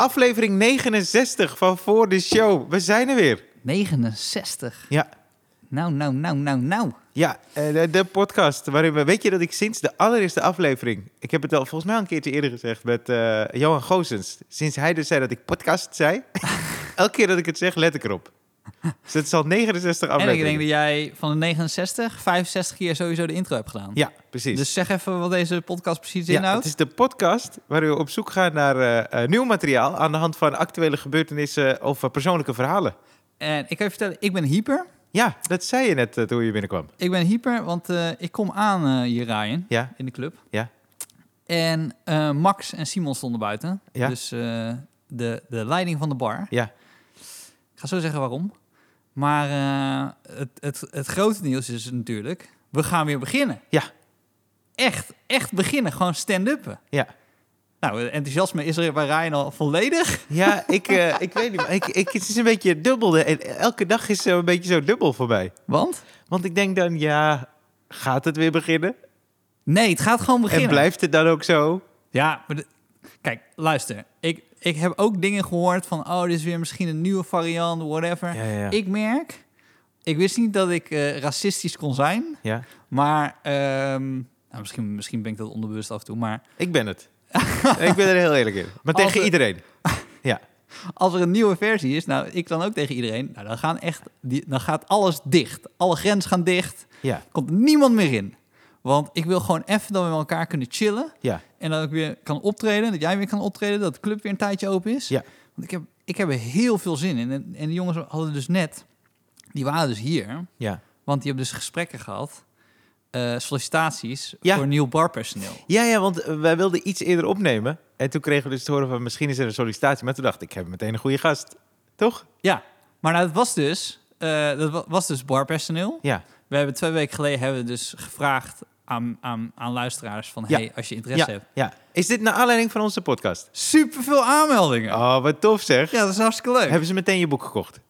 Aflevering 69 van Voor de Show. We zijn er weer. 69. Ja, Nou, nou, nou, nou, nou. ja eh, de, de podcast waarin we... Weet je dat ik sinds de allereerste aflevering... Ik heb het al volgens mij al een keertje eerder gezegd met eh, Johan Goosens. Sinds hij dus zei dat ik podcast zei... elke keer dat ik het zeg, let ik erop. Dus het is al 69 En ik afleveringen. denk dat jij van de 69, 65 keer sowieso de intro hebt gedaan. Ja, precies. Dus zeg even wat deze podcast precies ja, inhoudt. het is de podcast waarin we op zoek gaan naar eh, eh, nieuw materiaal... aan de hand van actuele gebeurtenissen of eh, persoonlijke verhalen. En ik kan je vertellen, ik ben hyper. Ja, dat zei je net toen je binnenkwam. Ik ben hyper, want ik kom aan hier rijden Ja, in de club. ja. En Max en Simon stonden buiten. Ja. Dus de, de leiding van de bar. Ja, Ik ga zo zeggen waarom. Maar eh, het, het, het grote nieuws is natuurlijk, we gaan weer beginnen. Ja. Echt, echt beginnen. Gewoon stand-uppen. ja. Nou, enthousiasme is er bij Ryan al volledig. Ja, ik, eh, ik weet niet. Ik, ik, het is een beetje dubbel. Elke dag is zo een beetje zo dubbel voor mij. Want? Want ik denk dan, ja, gaat het weer beginnen? Nee, het gaat gewoon beginnen. En blijft het dan ook zo? Ja, maar kijk, luister. Ik, ik heb ook dingen gehoord van, oh, dit is weer misschien een nieuwe variant, whatever. Ja, ja. Ik merk, ik wist niet dat ik eh, racistisch kon zijn, Ja, maar ehm, nou, misschien, misschien ben ik dat onderbewust af en toe, maar ik ben het. ik ben er heel eerlijk in. Maar Als tegen iedereen. Ja, als er een nieuwe versie is, nou, ik dan ook tegen iedereen, nou, dan, gaan echt, die, dan gaat alles dicht. Alle grenzen gaan dicht, ja, komt niemand meer in. Want ik wil gewoon even dat we met elkaar kunnen chillen. ja. En dat ik weer kan optreden, dat jij weer kan optreden, dat de club weer een tijdje open is. Ja. Want ik heb, ik heb er heel veel zin in. En, en de jongens hadden dus net, die waren dus hier, Ja, want die hebben dus gesprekken gehad, eh, sollicitaties Ja. voor nieuw barpersoneel. ja, ja want eh, wij wilden iets eerder opnemen. En toen kregen we dus te horen van misschien is er een sollicitatie. Maar toen dacht ik, ik heb meteen een goede gast. Toch? Ja, maar nou, dat was dus, eh, dat wa- was dus barpersoneel. Ja, We hebben twee weken geleden hebben we dus gevraagd aan, aan, aan luisteraars van, Ja. hey, als je interesse ja, hebt. ja. Is dit naar aanleiding van onze podcast? Super veel aanmeldingen. Oh, wat tof zeg. Ja, dat is hartstikke leuk. Hebben ze meteen je boek gekocht?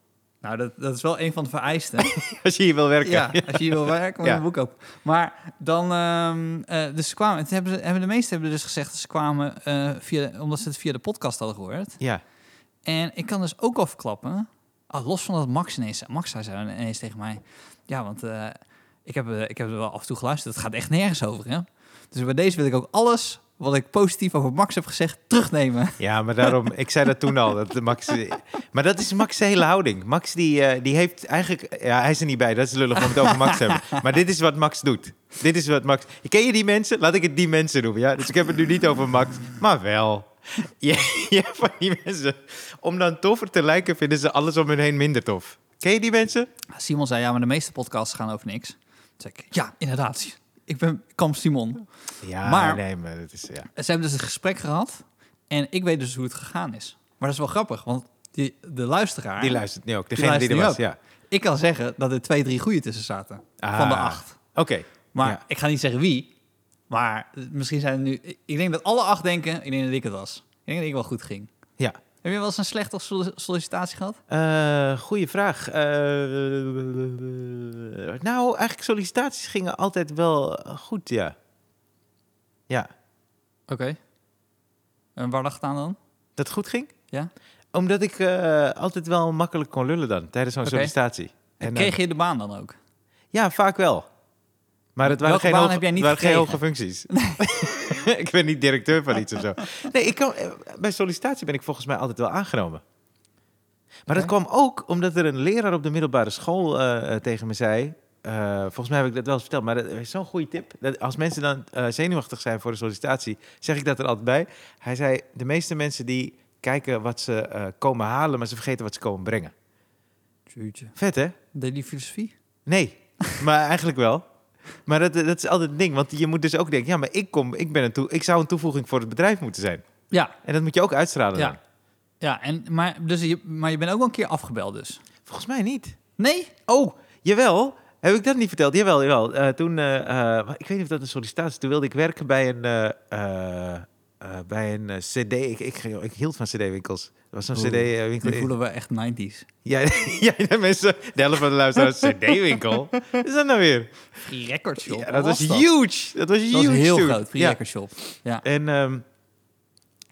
Nou, dat, dat is wel een van de vereisten. Als je hier wil werken. Ja, als je hier wil werken, moet je een boek op. Maar dan, ehm, eh, dus ze kwamen, het hebben, ze, hebben de meesten hebben dus gezegd dat ze kwamen eh, via, omdat ze het via de podcast hadden gehoord. ja. En ik kan dus ook al verklappen, ah, los van dat Max ineens, Max zei ineens tegen mij, ja, want eh, ik, heb, eh, ik heb er wel af en toe geluisterd, het gaat echt nergens over, hè. Dus bij deze wil ik ook alles wat ik positief over Max heb gezegd, terugnemen. Ja, maar daarom, ik zei dat toen al. Dat Max, maar dat is Max' hele houding. Max die, eh, die heeft eigenlijk, ja, hij is er niet bij, dat is lullig om het over Max te hebben. Maar dit is wat Max doet. Dit is wat Max. Ken je die mensen? Laat ik het die mensen noemen. Ja? Dus ik heb het nu niet over Max, maar wel. Je, je hebt van die mensen, om dan toffer te lijken, vinden ze alles om hun heen minder tof. Ken je die mensen? Simon zei, ja, maar de meeste podcasts gaan over niks. Ja, inderdaad. Ik ben Kamp Simon. Ja, Maar- nee, maar dat is ja. Ze hebben dus een gesprek gehad en ik weet dus hoe het gegaan is. Maar dat is wel grappig, want die, de luisteraar... Die luistert nu ook. Degene die, er was. Ja. Ik kan zeggen dat er twee, drie goede tussen zaten. Van de Ah, acht. Oké. Maar Ja. ik ga niet zeggen wie. Maar misschien zijn er nu... Ik denk dat alle acht denken, ik denk dat ik het was. Ik denk dat ik wel goed ging. Ja. Heb je wel eens een slechte solli- sollicitatie gehad? Eh goeie vraag. Eh, nou, eigenlijk sollicitaties gingen altijd wel goed, ja. Ja, Oké. En waar lag het aan dan? dat het goed ging? Ja. Omdat ik eh, altijd wel makkelijk kon lullen dan, tijdens zo'n sollicitatie. En En, kreeg je de baan dan ook? ja, vaak wel. Maar het waren Welke geen, heb jij niet waren geen hoge functies. ik ben niet directeur van iets of zo. Nee, ik kan, eh, bij sollicitatie ben ik volgens mij altijd wel aangenomen. Maar dat kwam ook omdat er een leraar op de middelbare school eh, eh, tegen me zei... volgens mij heb ik dat wel eens verteld, maar dat is zo'n goede tip. Dat als mensen dan zenuwachtig zijn voor de sollicitatie, zeg ik dat er altijd bij. Hij zei, de meeste mensen die kijken wat ze komen halen, maar ze vergeten wat ze komen brengen. Jeetje. Vet, hè? Deed die filosofie? Nee, maar eigenlijk wel. Maar dat, dat is altijd het ding, want je moet dus ook denken... ja, maar ik, kom, ik, ben een toe, ik zou een toevoeging voor het bedrijf moeten zijn. Ja. En dat moet je ook uitstralen dan. Ja. Ja, en, maar, dus je, maar je bent ook wel een keer afgebeld dus? Volgens mij niet. Nee? Oh, jawel. Heb ik dat niet verteld? Jawel, jawel. Eh, toen, eh, eh, ik weet niet of dat een sollicitatie is. Toen wilde ik werken bij een, eh, bij een eh, cd. Ik, ik, ik hield van cd-winkels. Er was zo'n cd-winkel. Nu voelen we echt 90s. Ja, ja, de mensen, de helft van de luisteraars, cd-winkel. Wat is dat nou weer? Free Record Shop. Ja, dat was dat? huge. Dat was Dat huge was heel toen. groot, Free Ja. Record Shop. Ja. En, ehm,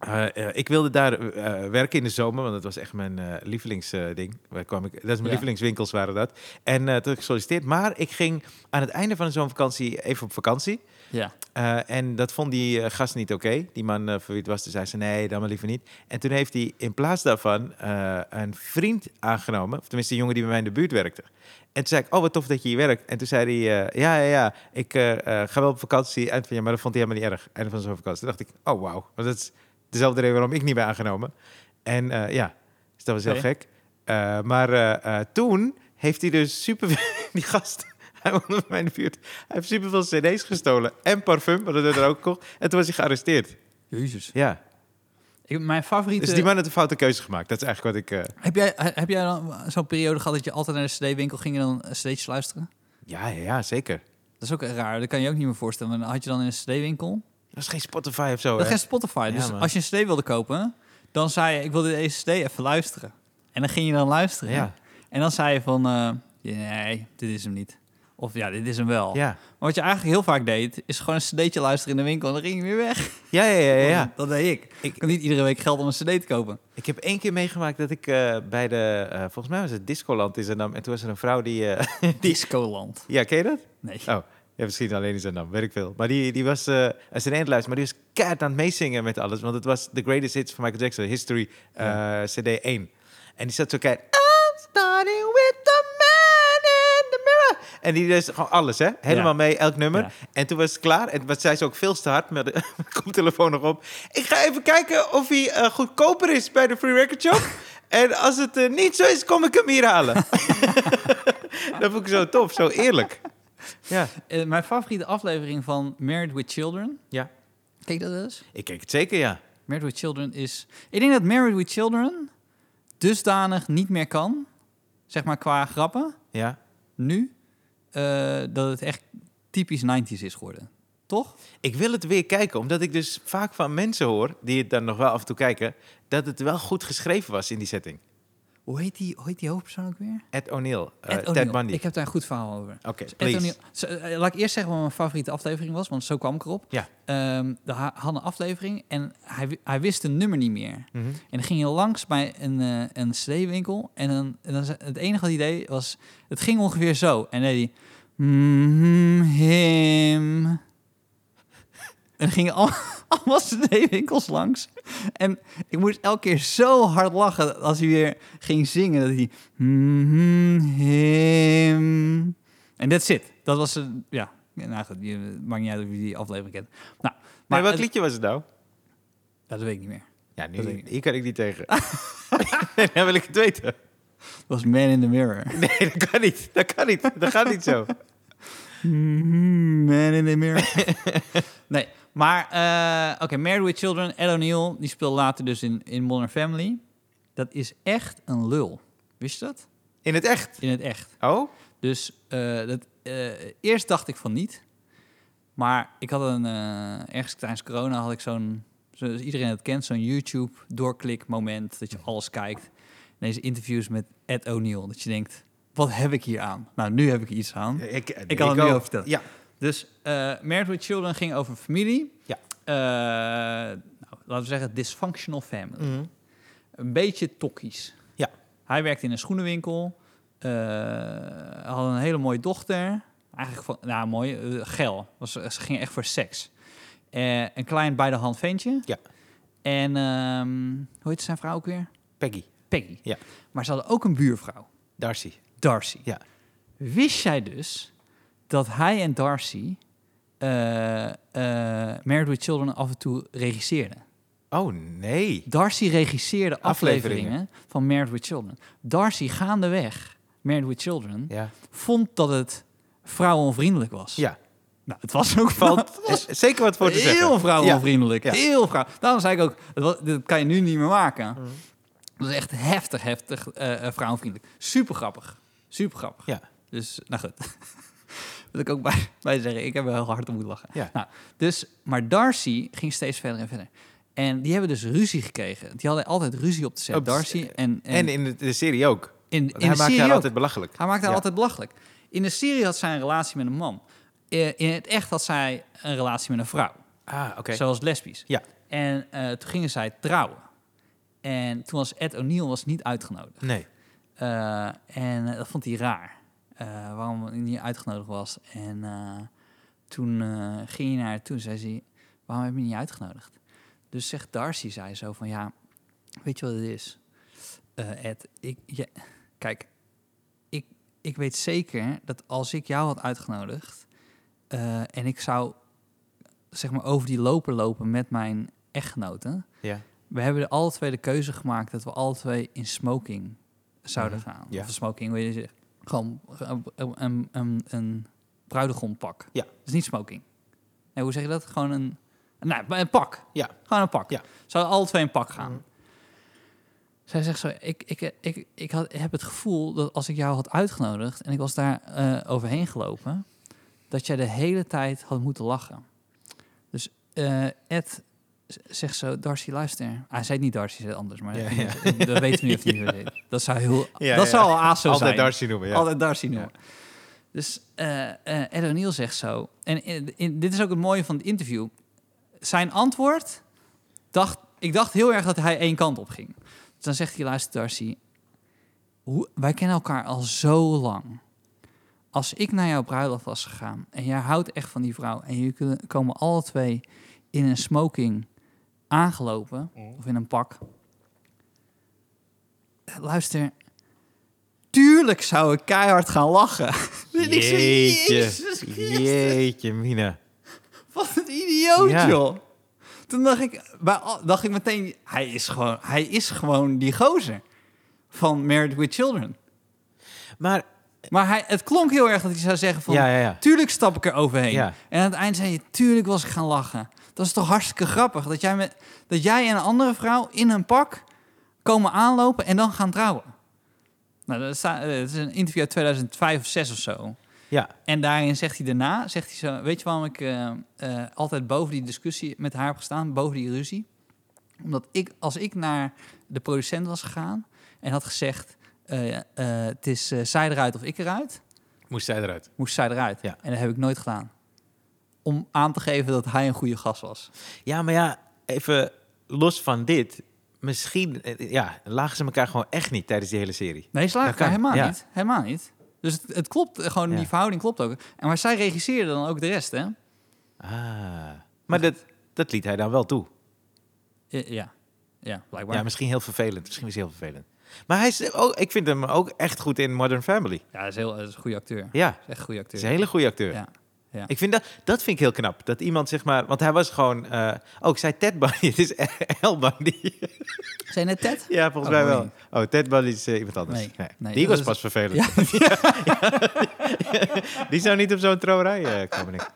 Eh, ik wilde daar eh, werken in de zomer, want dat was echt mijn eh, lievelingsding. Waar kwam ik? Dat is mijn Ja. lievelingswinkels waren dat. En eh toen heb ik gesolliciteerd. Maar ik ging aan het einde van de zomervakantie even op vakantie. Ja. Eh, en dat vond die eh, gast niet oké. Die man eh, voor wie het was, toen zei ze nee, dan maar liever niet. En toen heeft hij in plaats daarvan een vriend aangenomen. Of tenminste, een jongen die bij mij in de buurt werkte. En toen zei ik, oh wat tof dat je hier werkt. En toen zei hij, ja, ja, ja, ik ga wel op vakantie. Eind van ja, maar dat vond hij helemaal niet erg. Einde van zo'n vakantie. Toen dacht ik, oh wauw. Want dat is dezelfde reden waarom ik niet ben aangenomen. En ja, dus dat was heel gek. Maar toen heeft hij dus super... die gast, hij woonde bij mij in de buurt. Hij heeft superveel cd's gestolen. En parfum, dat werd er ook gekocht. En toen was hij gearresteerd. Jezus. Ja. Ik, mijn favoriete... Dus die man had een foute keuze gemaakt. Dat is eigenlijk wat ik... eh, Heb jij, heb jij dan zo'n periode gehad dat je altijd naar de cd-winkel ging en dan cd'tjes luisteren? Ja, ja, ja, zeker. Dat is ook raar. Dat kan je ook niet meer voorstellen. Maar dan had je dan in een cd-winkel... Dat is geen Spotify of zo, Dat is geen Spotify. Ja, dus man. als je een cd wilde kopen, dan zei je... Ik wil deze cd even luisteren. En dan ging je dan luisteren. Ja, En dan zei je van... eh, nee, dit is hem niet. Of ja, dit is hem wel. ja. Maar wat je eigenlijk heel vaak deed, is gewoon een cd'tje luisteren in de winkel en dan ging je weer weg. Ja, ja, ja, ja, ja. Dat deed ik. Ik- kan niet iedere week geld om een cd te kopen. Ik heb één keer meegemaakt dat ik eh, bij de... eh, volgens mij was het Discoland in Zandam. En toen was er een vrouw die... die Discoland. ja, ken je dat? Nee. Oh, ja, misschien alleen in Zandam, weet ik veel. Maar die, die was... eh als een luisteren, maar die was keihard aan het meezingen met alles. Want het was The Greatest Hits van Michael Jackson, History, CD 1. En die zat zo keihard... I'm starting with the man. En die deed gewoon alles, hè? Helemaal mee, elk nummer. En toen was het klaar. En wat zei ze ook veel te hard, met de koptelefoon nog op. Ik ga even kijken of hij eh, goedkoper is bij de Free Record Shop. en als het eh, niet zo is, kom ik hem hier halen. dat vond ik zo tof, zo eerlijk. Ja, Eh, mijn favoriete aflevering van Married with Children. ja. Kijk dat eens. Ik kijk het zeker, ja. Married with Children is... Ik denk dat Married with Children dusdanig niet meer kan. Zeg maar qua grappen. Ja, Nu. Eh, dat het echt typisch 90s is geworden. Toch? ik wil het weer kijken, omdat ik dus vaak van mensen hoor, die het dan nog wel af en toe kijken, dat het wel goed geschreven was in die setting. Hoe heet die, hoe heet die hoofdpersoon ook weer? Ed O'Neill, Ed Ted. Bundy. Ik heb daar een goed verhaal over. Oké, please. Eh, laat ik eerst zeggen wat mijn favoriete aflevering was, want zo kwam ik erop. Ja. Ehm de ha- aflevering en hij, hij wist een nummer niet meer. Mhm. En dan ging je langs bij een, eh een CD-winkel. En, dan, en dan, het enige wat hij deed was... Het ging ongeveer zo. En hij... "Mhm, him. En dan gingen al, allemaal CD-winkels langs. En ik moest elke keer zo hard lachen als hij weer ging zingen. Dat hij... "Mhm, him. En that's it. Dat was... een ja, nou goed, je, maakt niet uit of je die aflevering kent. Nou, Maar welk liedje was het nou? dat weet ik niet meer. Ja, Dat nu, ik hier kan ik niet tegen. dan wil ik het weten. Dat was Man in the Mirror. Nee, dat kan niet. Dat kan niet. Dat gaat niet zo. Mhm, Man in the Mirror. nee, maar uh, oké, Married with Children, Ed O'Neill, die speelt later dus in, in Modern Family. Dat is echt een lul. Wist je dat? In het echt. In het echt. Oh? Dus eh, dat, eh, eerst dacht ik van niet. Maar ik had een, eh, ergens tijdens corona had ik zo'n, zoals iedereen het kent, zo'n YouTube doorklik moment dat je alles kijkt. En deze interviews met Ed O'Neill, dat je denkt, wat heb ik hier aan? Nou, nu heb ik iets aan. Ik, Ik kan het nu over vertellen. Ja. Dus eh Married with Children ging over familie. Ja. Eh, nou, laten we zeggen dysfunctional family. Mhm. Een beetje tokkies. Ja. Hij werkte in een schoenenwinkel. eh, had een hele mooie dochter. Eigenlijk van, nou mooi, geil. Was, ze ging echt voor seks. Een klein bij de hand ventje. Ja. En ehm, hoe heet zijn vrouw ook weer? Peggy. Peggy. Ja. Maar ze hadden ook een buurvrouw. Darcy. Darcy. Ja. Wist jij dus dat hij en Darcy eh, eh, Married with Children af en toe regisseerden? Oh, nee. Darcy regisseerde Afleveringen. afleveringen van Married with Children. Darcy gaandeweg, Married with Children, Ja. vond dat het vrouwenvriendelijk was. Ja. Nou, het was ook Valt was eh, zeker wat voor te zeggen. heel vrouwenvriendelijk. Ja. Heel vrouw. Daarom zei ik ook, dat, kan je nu niet meer maken. Mhm. Dat is echt heftig, heftig eh, vrouwenvriendelijk. Super grappig. Super grappig. Ja. Dus, nou goed. Wil ik ook bij, bij zeggen, ik heb wel heel hard om moeten lachen. Ja. Nou, dus, maar Darcy ging steeds verder en verder. En die hebben dus ruzie gekregen. Die hadden altijd ruzie op de set. Op de Darcy en, en, En in de, serie ook. in, in hij de maakt serie haar ook. altijd belachelijk. Hij maakte haar Ja. altijd belachelijk. In de serie had zij een relatie met een man. Eh, In het echt had zij een relatie met een vrouw. Ah, oké. Zoals lesbisch. Ja. En eh, toen gingen zij trouwen. En toen was Ed O'Neill was niet uitgenodigd. Nee. Eh, en dat vond hij raar. Eh, waarom hij niet uitgenodigd was. En eh, toen eh, ging hij naar haar toe en zei hij... Waarom heb je me niet uitgenodigd? Dus zegt Darcy, zei zo van... Ja, weet je wat het is? Ed, ik, ja, kijk, ik, ik weet zeker dat als ik jou had uitgenodigd... en ik zou zeg maar over die loper lopen met mijn echtgenoten... Ja. We hebben alle twee de keuze gemaakt dat we alle twee in smoking zouden Mhm, gaan. ja. Of smoking, hoe je zegt. Gewoon een, een, een, bruidegompak. Ja. Dat is niet smoking. Nee, hoe zeg je dat? Gewoon een, nou, een pak. Ja. Gewoon een pak. Ja. Zouden alle twee een pak gaan. Mhm. Zij zegt zo, ik, ik, ik, ik had, heb het gevoel dat als ik jou had uitgenodigd en ik was daar eh, overheen gelopen, dat jij de hele tijd had moeten lachen. Dus eh, Ed zegt zo, Darcy, luister. Hij zei niet Darcy, zei anders, maar Ja, ja. dat, niet of hij weet. Dat zou heel, Ja, dat ja. zou al ASO Altijd zijn. Darcy noemen, ja. Altijd Darcy noemen. Dus Ed O'Neill zegt zo. En in, in- dit is ook het mooie van het interview. Zijn antwoord, dacht, ik dacht heel erg dat hij één kant op ging. Dus dan zegt hij, luister Darcy, hoe, wij kennen elkaar al zo lang. Als ik naar jouw bruiloft was gegaan en jij houdt echt van die vrouw... en jullie kunnen- komen alle twee in een smoking aangelopen, of in een pak... Luister, tuurlijk zou ik keihard gaan lachen. Jeetje, jeetje, Mina. Wat een idioot, Ja. joh. Toen dacht ik, bij, dacht ik meteen, hij is, gewoon, hij is gewoon die gozer van Married with Children. Maar, Maar hij, het klonk heel erg dat hij zou zeggen van, ja, ja, ja. tuurlijk stap ik er overheen. Ja. En aan het eind zei je, tuurlijk was ik gaan lachen. Dat is toch hartstikke grappig, dat jij, met, dat jij en een andere vrouw in een pak komen aanlopen en dan gaan trouwen. Nou, dat staat, eh, is een interview uit 2005 of 6 of zo. Ja, En daarin zegt hij daarna, zegt hij zo, weet je waarom ik eh, eh, altijd boven die discussie met haar heb gestaan, boven die ruzie? Omdat ik, als ik naar de producent was gegaan en had gezegd, het is zij eruit of ik eruit, moest zij eruit. moest zij eruit. Ja. En dat heb ik nooit gedaan. Om aan te geven dat hij een goede gast was. Ja, maar ja, even los van dit. Misschien, eh, ja, lagen ze elkaar gewoon echt niet tijdens die hele serie. Nee, ze lagen elkaar helemaal ja. niet. Helemaal niet. Dus het, het klopt, eh, gewoon Ja. die verhouding klopt ook. En maar zij regisseerde dan ook de rest, hè? Ah, maar dat, dat liet hij dan wel toe. Ja, ja, blijkbaar. Ja, misschien heel vervelend. Misschien is hij heel vervelend. Maar hij is ook, ik vind hem ook echt goed in Modern Family. Ja, hij is, heel, hij is een goede acteur. Ja, is echt een goede hij acteur. is een hele goede acteur. Ja. Ja. Ik vind dat, dat vind ik heel knap. Dat iemand zeg maar, want hij was gewoon, eh oh, ik zei Ted Bundy, het is El Bundy. Zijn net Ted? ja, volgens Oh, mij wel. nee. Oh, Ted Bundy is eh, iemand anders. Nee, die was is- pas vervelend. Ja. Die zou niet op zo'n trouwerij eh, komen, ik.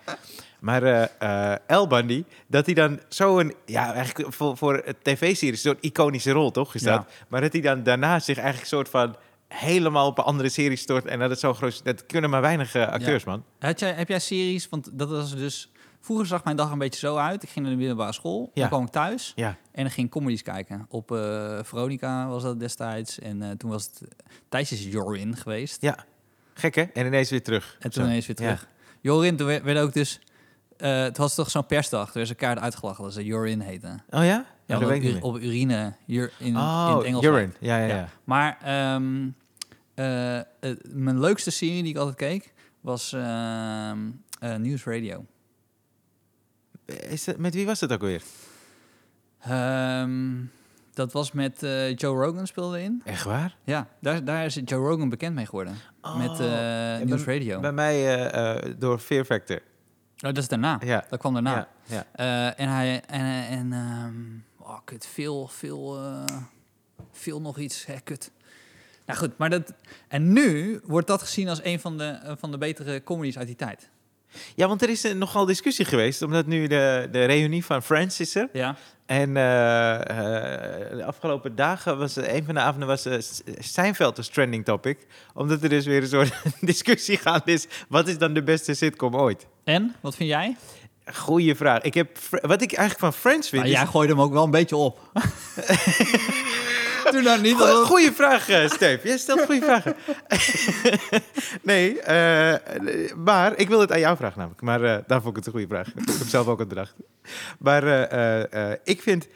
Maar eh eh El Bundy, dat hij dan zo'n, ja, eigenlijk voor, voor het tv-serie zo'n iconische rol, toch? Is Ja. dat? Maar dat hij dan daarna zich eigenlijk soort van helemaal op een andere serie stort en dat het zo groot is. Dat kunnen maar weinig eh, acteurs, man. Had jij, heb jij series, want dat was dus... Vroeger zag mijn dag een beetje zo uit. Ik ging naar de middelbare school, Ja. dan kwam ik thuis Ja, en dan ging comedies kijken. Op eh, Veronica was dat destijds en eh, toen was het tijdens Jorin geweest. ja. Gek, hè? En ineens weer terug. En toen Zo. ineens weer terug. Jorin, toen werd, werd ook dus... het was toch zo'n persdag. Er is een kaart uitgelachen dat ze Jorin heette. Oh ja? Ja, dat weet ik niet op urine ur- in, in Oh, het Engels. urine. Ja, ja, Ja. ja. Maar ehm, eh, eh, mijn leukste serie die ik altijd keek was ehm eh, News Radio. Is dat, met wie was dat ook weer? Ehm, dat was met Joe Rogan speelde in. Echt waar? Ja, daar, daar is Joe Rogan bekend mee geworden. met Oh, News bij- Radio. Bij mij door Fear Factor. oh, dat is daarna. Ja. Dat kwam daarna. Ja, ja. En hij en, en ehm, oh, kut, veel, veel, veel nog iets. Hè, kut. Nou goed, maar dat. En nu wordt dat gezien als een van de, eh, van de betere comedies uit die tijd. ja, want er is eh, nogal discussie geweest, omdat nu de, de reunie van Friends is er. Ja. En eh, de afgelopen dagen was een van de avonden was S- Seinfeld als trending topic. Omdat er dus weer een soort discussie gaande is. Wat is dan de beste sitcom ooit? En wat vind jij? Goeie vraag. Ik heb, wat ik eigenlijk van Friends vind. Nou, is- jij gooide hem ook wel een beetje op. Doe nou niet Goe- alsof- Goeie vraag, eh Steve. Jij stelt goede vragen. nee, eh, maar ik wil het aan jou vragen namelijk. Maar eh, daar vond ik het een goede vraag. Ik heb zelf ook het bedacht. Maar ik vind...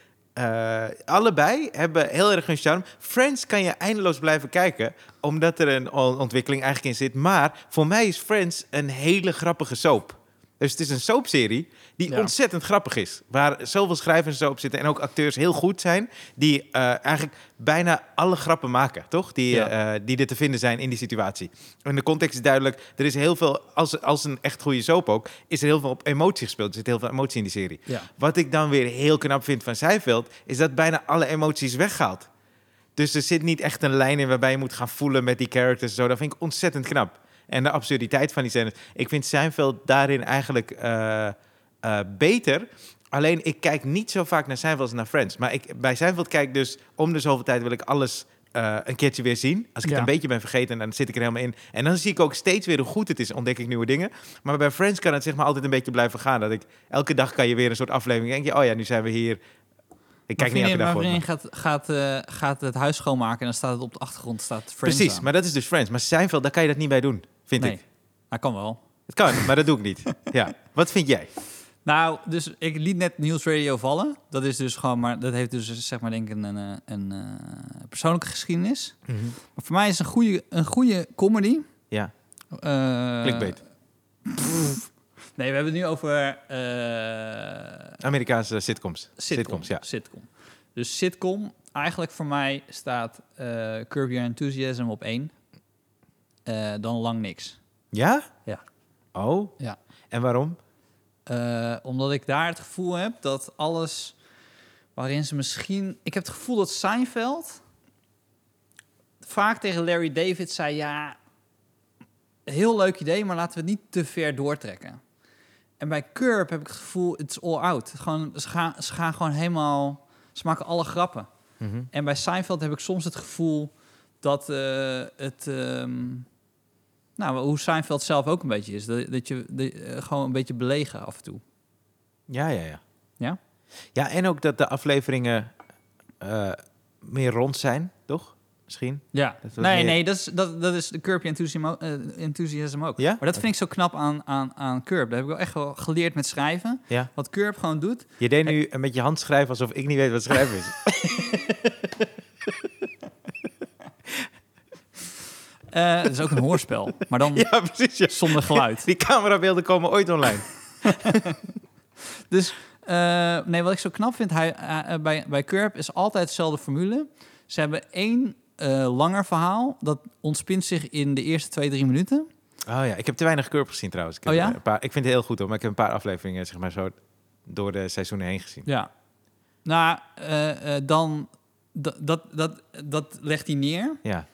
allebei hebben heel erg hun charme. Friends kan je eindeloos blijven kijken, omdat er een on- ontwikkeling eigenlijk in zit. Maar voor mij is Friends een hele grappige soap. Dus het is een soapserie die Ja. ontzettend grappig is. Waar zoveel schrijvers op zitten en ook acteurs heel goed zijn. Die eh, eigenlijk bijna alle grappen maken, toch? Die, Ja. eh, die er te vinden zijn in die situatie. En de context is duidelijk. Er is heel veel, als, als een echt goede soap ook, is er heel veel op emotie gespeeld. Er zit heel veel emotie in die serie. Ja. Wat ik dan weer heel knap vind van Seinfeld, is dat bijna alle emoties weggaat. Dus er zit niet echt een lijn in waarbij je moet gaan voelen met die characters. Zo. Dat vind ik ontzettend knap. En de absurditeit van die scènes. Ik vind Seinfeld daarin eigenlijk eh, eh, beter. Alleen ik kijk niet zo vaak naar Seinfeld als naar Friends. Maar ik, bij Seinfeld kijk ik dus om de zoveel tijd wil ik alles eh, een keertje weer zien. Als ik Ja. het een beetje ben vergeten, dan zit ik er helemaal in. En dan zie ik ook steeds weer hoe goed het is. Ontdek ik nieuwe dingen. Maar bij Friends kan het zeg maar altijd een beetje blijven gaan. Dat ik elke dag kan je weer een soort aflevering. Denk je, oh ja, nu zijn we hier. Ik kijk niet elke dag voor. vriendin gaat, gaat, eh, gaat het huis schoonmaken en dan staat het op de achtergrond staat Friends Precies, aan. maar dat is dus Friends. Maar Seinfeld, daar kan je dat niet bij doen, vind nee, ik. dat kan wel. Het kan, maar dat doe ik niet. Ja. Wat vind jij? Nou, dus ik liet net Nieuws Radio vallen. Dat is dus gewoon, maar dat heeft dus zeg maar denk ik een, een, een eh, persoonlijke geschiedenis. Maar voor mij is een goede, een goede comedy. Ja, Eh, clickbait. Nee, we hebben het nu over eh, Amerikaanse sitcoms. sitcom. ja. Sitcom. Dus sitcom, eigenlijk voor mij staat eh Curb Your Enthusiasm op één. Eh, dan lang niks. Ja? Ja. Oh? Ja. En waarom? Eh, omdat ik daar het gevoel heb dat alles waarin ze misschien... Ik heb het gevoel dat Seinfeld vaak tegen Larry David zei... Ja, heel leuk idee, maar laten we het niet te ver doortrekken. En bij Curb heb ik het gevoel, it's all out. Gewoon, ze, gaan, ze gaan gewoon helemaal... Ze maken alle grappen. Mhm. En bij Seinfeld heb ik soms het gevoel dat eh, het... ehm, nou, hoe Seinfeld zelf ook een beetje is. Dat, dat je de, eh, gewoon een beetje belegen af en toe. Ja, ja, ja. Ja? Ja, en ook dat de afleveringen eh, meer rond zijn, toch? Misschien? Ja. Nee, meer- nee, dat is, dat, dat is de Curb Enthusiasm, ook- eh, Enthusiasm ook. Ja? Maar dat vind ik zo knap aan, aan, aan Curb. Dat heb ik wel echt wel geleerd met schrijven. Ja. Wat Curb gewoon doet. Je deed nu een met je hand schrijven alsof ik niet weet wat schrijven is. eh het is ook een hoorspel, maar dan ja, precies. Ja. zonder geluid. Die camerabeelden komen ooit online. Dus eh, nee, wat ik zo knap vind hij, eh, bij, bij Curb is altijd dezelfde formule. Ze hebben één langer verhaal. Dat ontspint zich in de eerste twee, drie minuten. Oh ja, ik heb te weinig Curb gezien trouwens. Ik, heb Oh ja? Een paar, ik vind het heel goed hoor, maar ik heb een paar afleveringen zeg maar zo door de seizoenen heen gezien. Ja. Nou, dan... Dat, dat, dat, dat legt hij neer. Ja,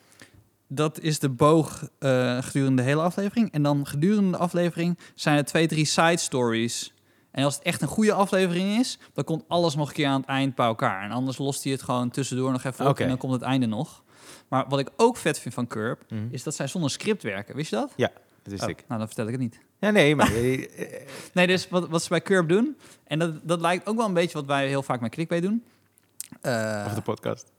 Dat is de boog eh, gedurende de hele aflevering. En dan gedurende de aflevering zijn er twee, drie side stories. En als het echt een goede aflevering is, dan komt alles nog een keer aan het eind bij elkaar. En anders lost hij het gewoon tussendoor nog even op en dan komt het einde nog. Maar wat ik ook vet vind van Curb, Mhm. is dat zij zonder script werken. Wist je dat? dat wist Oh, ik. nou, dan vertel ik het niet. Ja, nee, maar... eh, Nee, dus wat, wat ze bij Curb doen, en dat, dat lijkt ook wel een beetje wat wij heel vaak met Clickbait doen. Eh, of de podcast.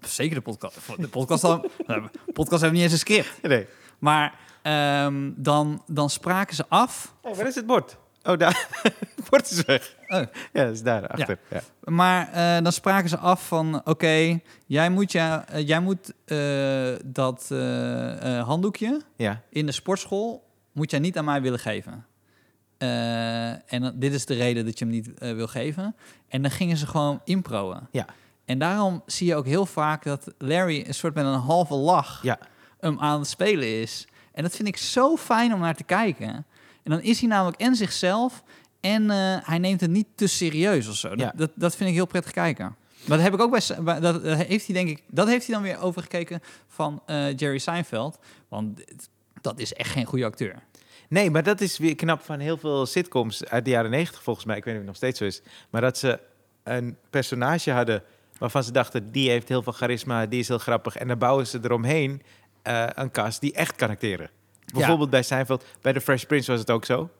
Zeker de podcast. De podcast, dan, podcast hebben niet eens een script. Nee. Maar ehm, dan, dan spraken ze af. Hey, waar is het bord? Oh, daar. het bord is weg. Oh. Ja, dat is daar, achter. Ja. Maar eh, dan spraken ze af van... Oké, jij moet, ja, eh, jij moet eh, dat handdoekje ja. in de sportschool... moet jij niet aan mij willen geven. En dit is de reden dat je hem niet wil geven. En dan gingen ze gewoon improen. Ja. En daarom zie je ook heel vaak dat Larry... een soort met een halve lach Ja. hem aan het spelen is. En dat vind ik zo fijn om naar te kijken. En dan is hij namelijk en zichzelf en eh, hij neemt het niet te serieus of zo. Dat, Ja. dat, dat vind ik heel prettig kijken. Maar dat heb ik ook bij, dat, dat heeft hij denk ik, dat heeft hij dan weer overgekeken van eh, Jerry Seinfeld, want dat is echt geen goede acteur. Nee, maar dat is weer knap van heel veel sitcoms uit de jaren negentig volgens mij. Ik weet niet of het nog steeds zo is. Maar dat ze een personage hadden waarvan ze dachten... die heeft heel veel charisma, die is heel grappig. En dan bouwen ze eromheen eh, een cast die echt kan acteren. Bijvoorbeeld bij Seinfeld, bij The Fresh Prince was het ook zo.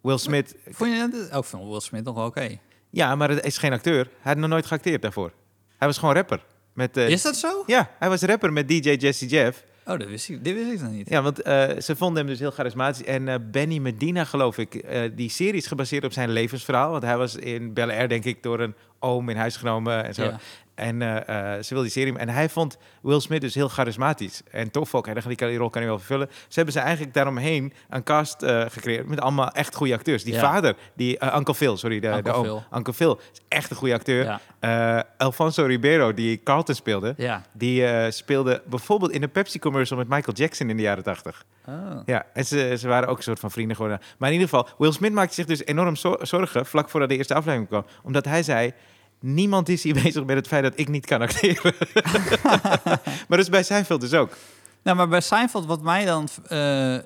Will Smith, Vond je dat? Ook van Will Smith nog wel oké. ja, maar het is geen acteur. Hij had nog nooit geacteerd daarvoor. Hij was gewoon rapper. Met, eh, Is dat zo? Ja, hij was rapper met DJ Jesse Jeff. Oh, dat wist ik, dit wist ik nog niet. Ja, want eh, ze vonden hem dus heel charismatisch. En Benny Medina, geloof ik, die serie is gebaseerd op zijn levensverhaal. Want hij was in Bel Air, denk ik, door een oom in huis genomen en zo. Ja. En eh, eh, ze wil die serie. En hij vond Will Smith dus heel charismatisch. En tof ook. Hij dacht, die, kan- die rol kan hij wel vervullen. Ze hebben ze eigenlijk daaromheen een cast eh, gecreëerd met allemaal echt goede acteurs. Die Ja. vader, die Uncle Phil, sorry, de, Uncle de oom. Phil. Uncle Phil is echt een goede acteur. Ja. Alfonso Ribeiro, die Carlton speelde, Ja. die speelde bijvoorbeeld in een Pepsi-commercial met Michael Jackson in de jaren 80. Oh. Ja, en ze, ze waren ook een soort van vrienden geworden. Maar in ieder geval, Will Smith maakte zich dus enorm zo- zorgen vlak voordat de eerste aflevering kwam. Omdat hij zei, niemand is hier bezig met het feit dat ik niet kan acteren. maar dat is bij Seinfeld dus ook. Nou, maar bij Seinfeld, wat mij dan eh,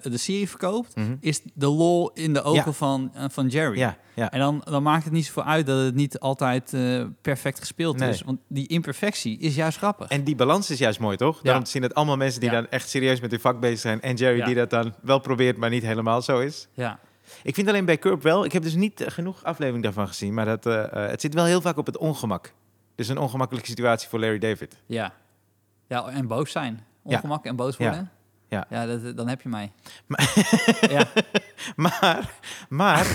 de serie verkoopt, Mhm. is de lol in de ogen Ja. van, eh, van Jerry. Ja, ja. En dan, dan maakt het niet zoveel uit dat het niet altijd eh, perfect gespeeld Nee. is. Want die imperfectie is juist grappig. En die balans is juist mooi, toch? Daarom zien het allemaal mensen die dan echt serieus met hun vak bezig zijn. En Jerry die dat dan wel probeert, maar niet helemaal zo is. ja. Ik vind alleen bij Curb wel, ik heb dus niet eh, genoeg aflevering daarvan gezien. Maar dat, eh, eh, het zit wel heel vaak op het ongemak. Dus een ongemakkelijke situatie voor Larry David. Ja. ja, en boos zijn. Ongemak en boos worden. Ja. ja dat, dan heb je mij. Maar- ja. Maar, maar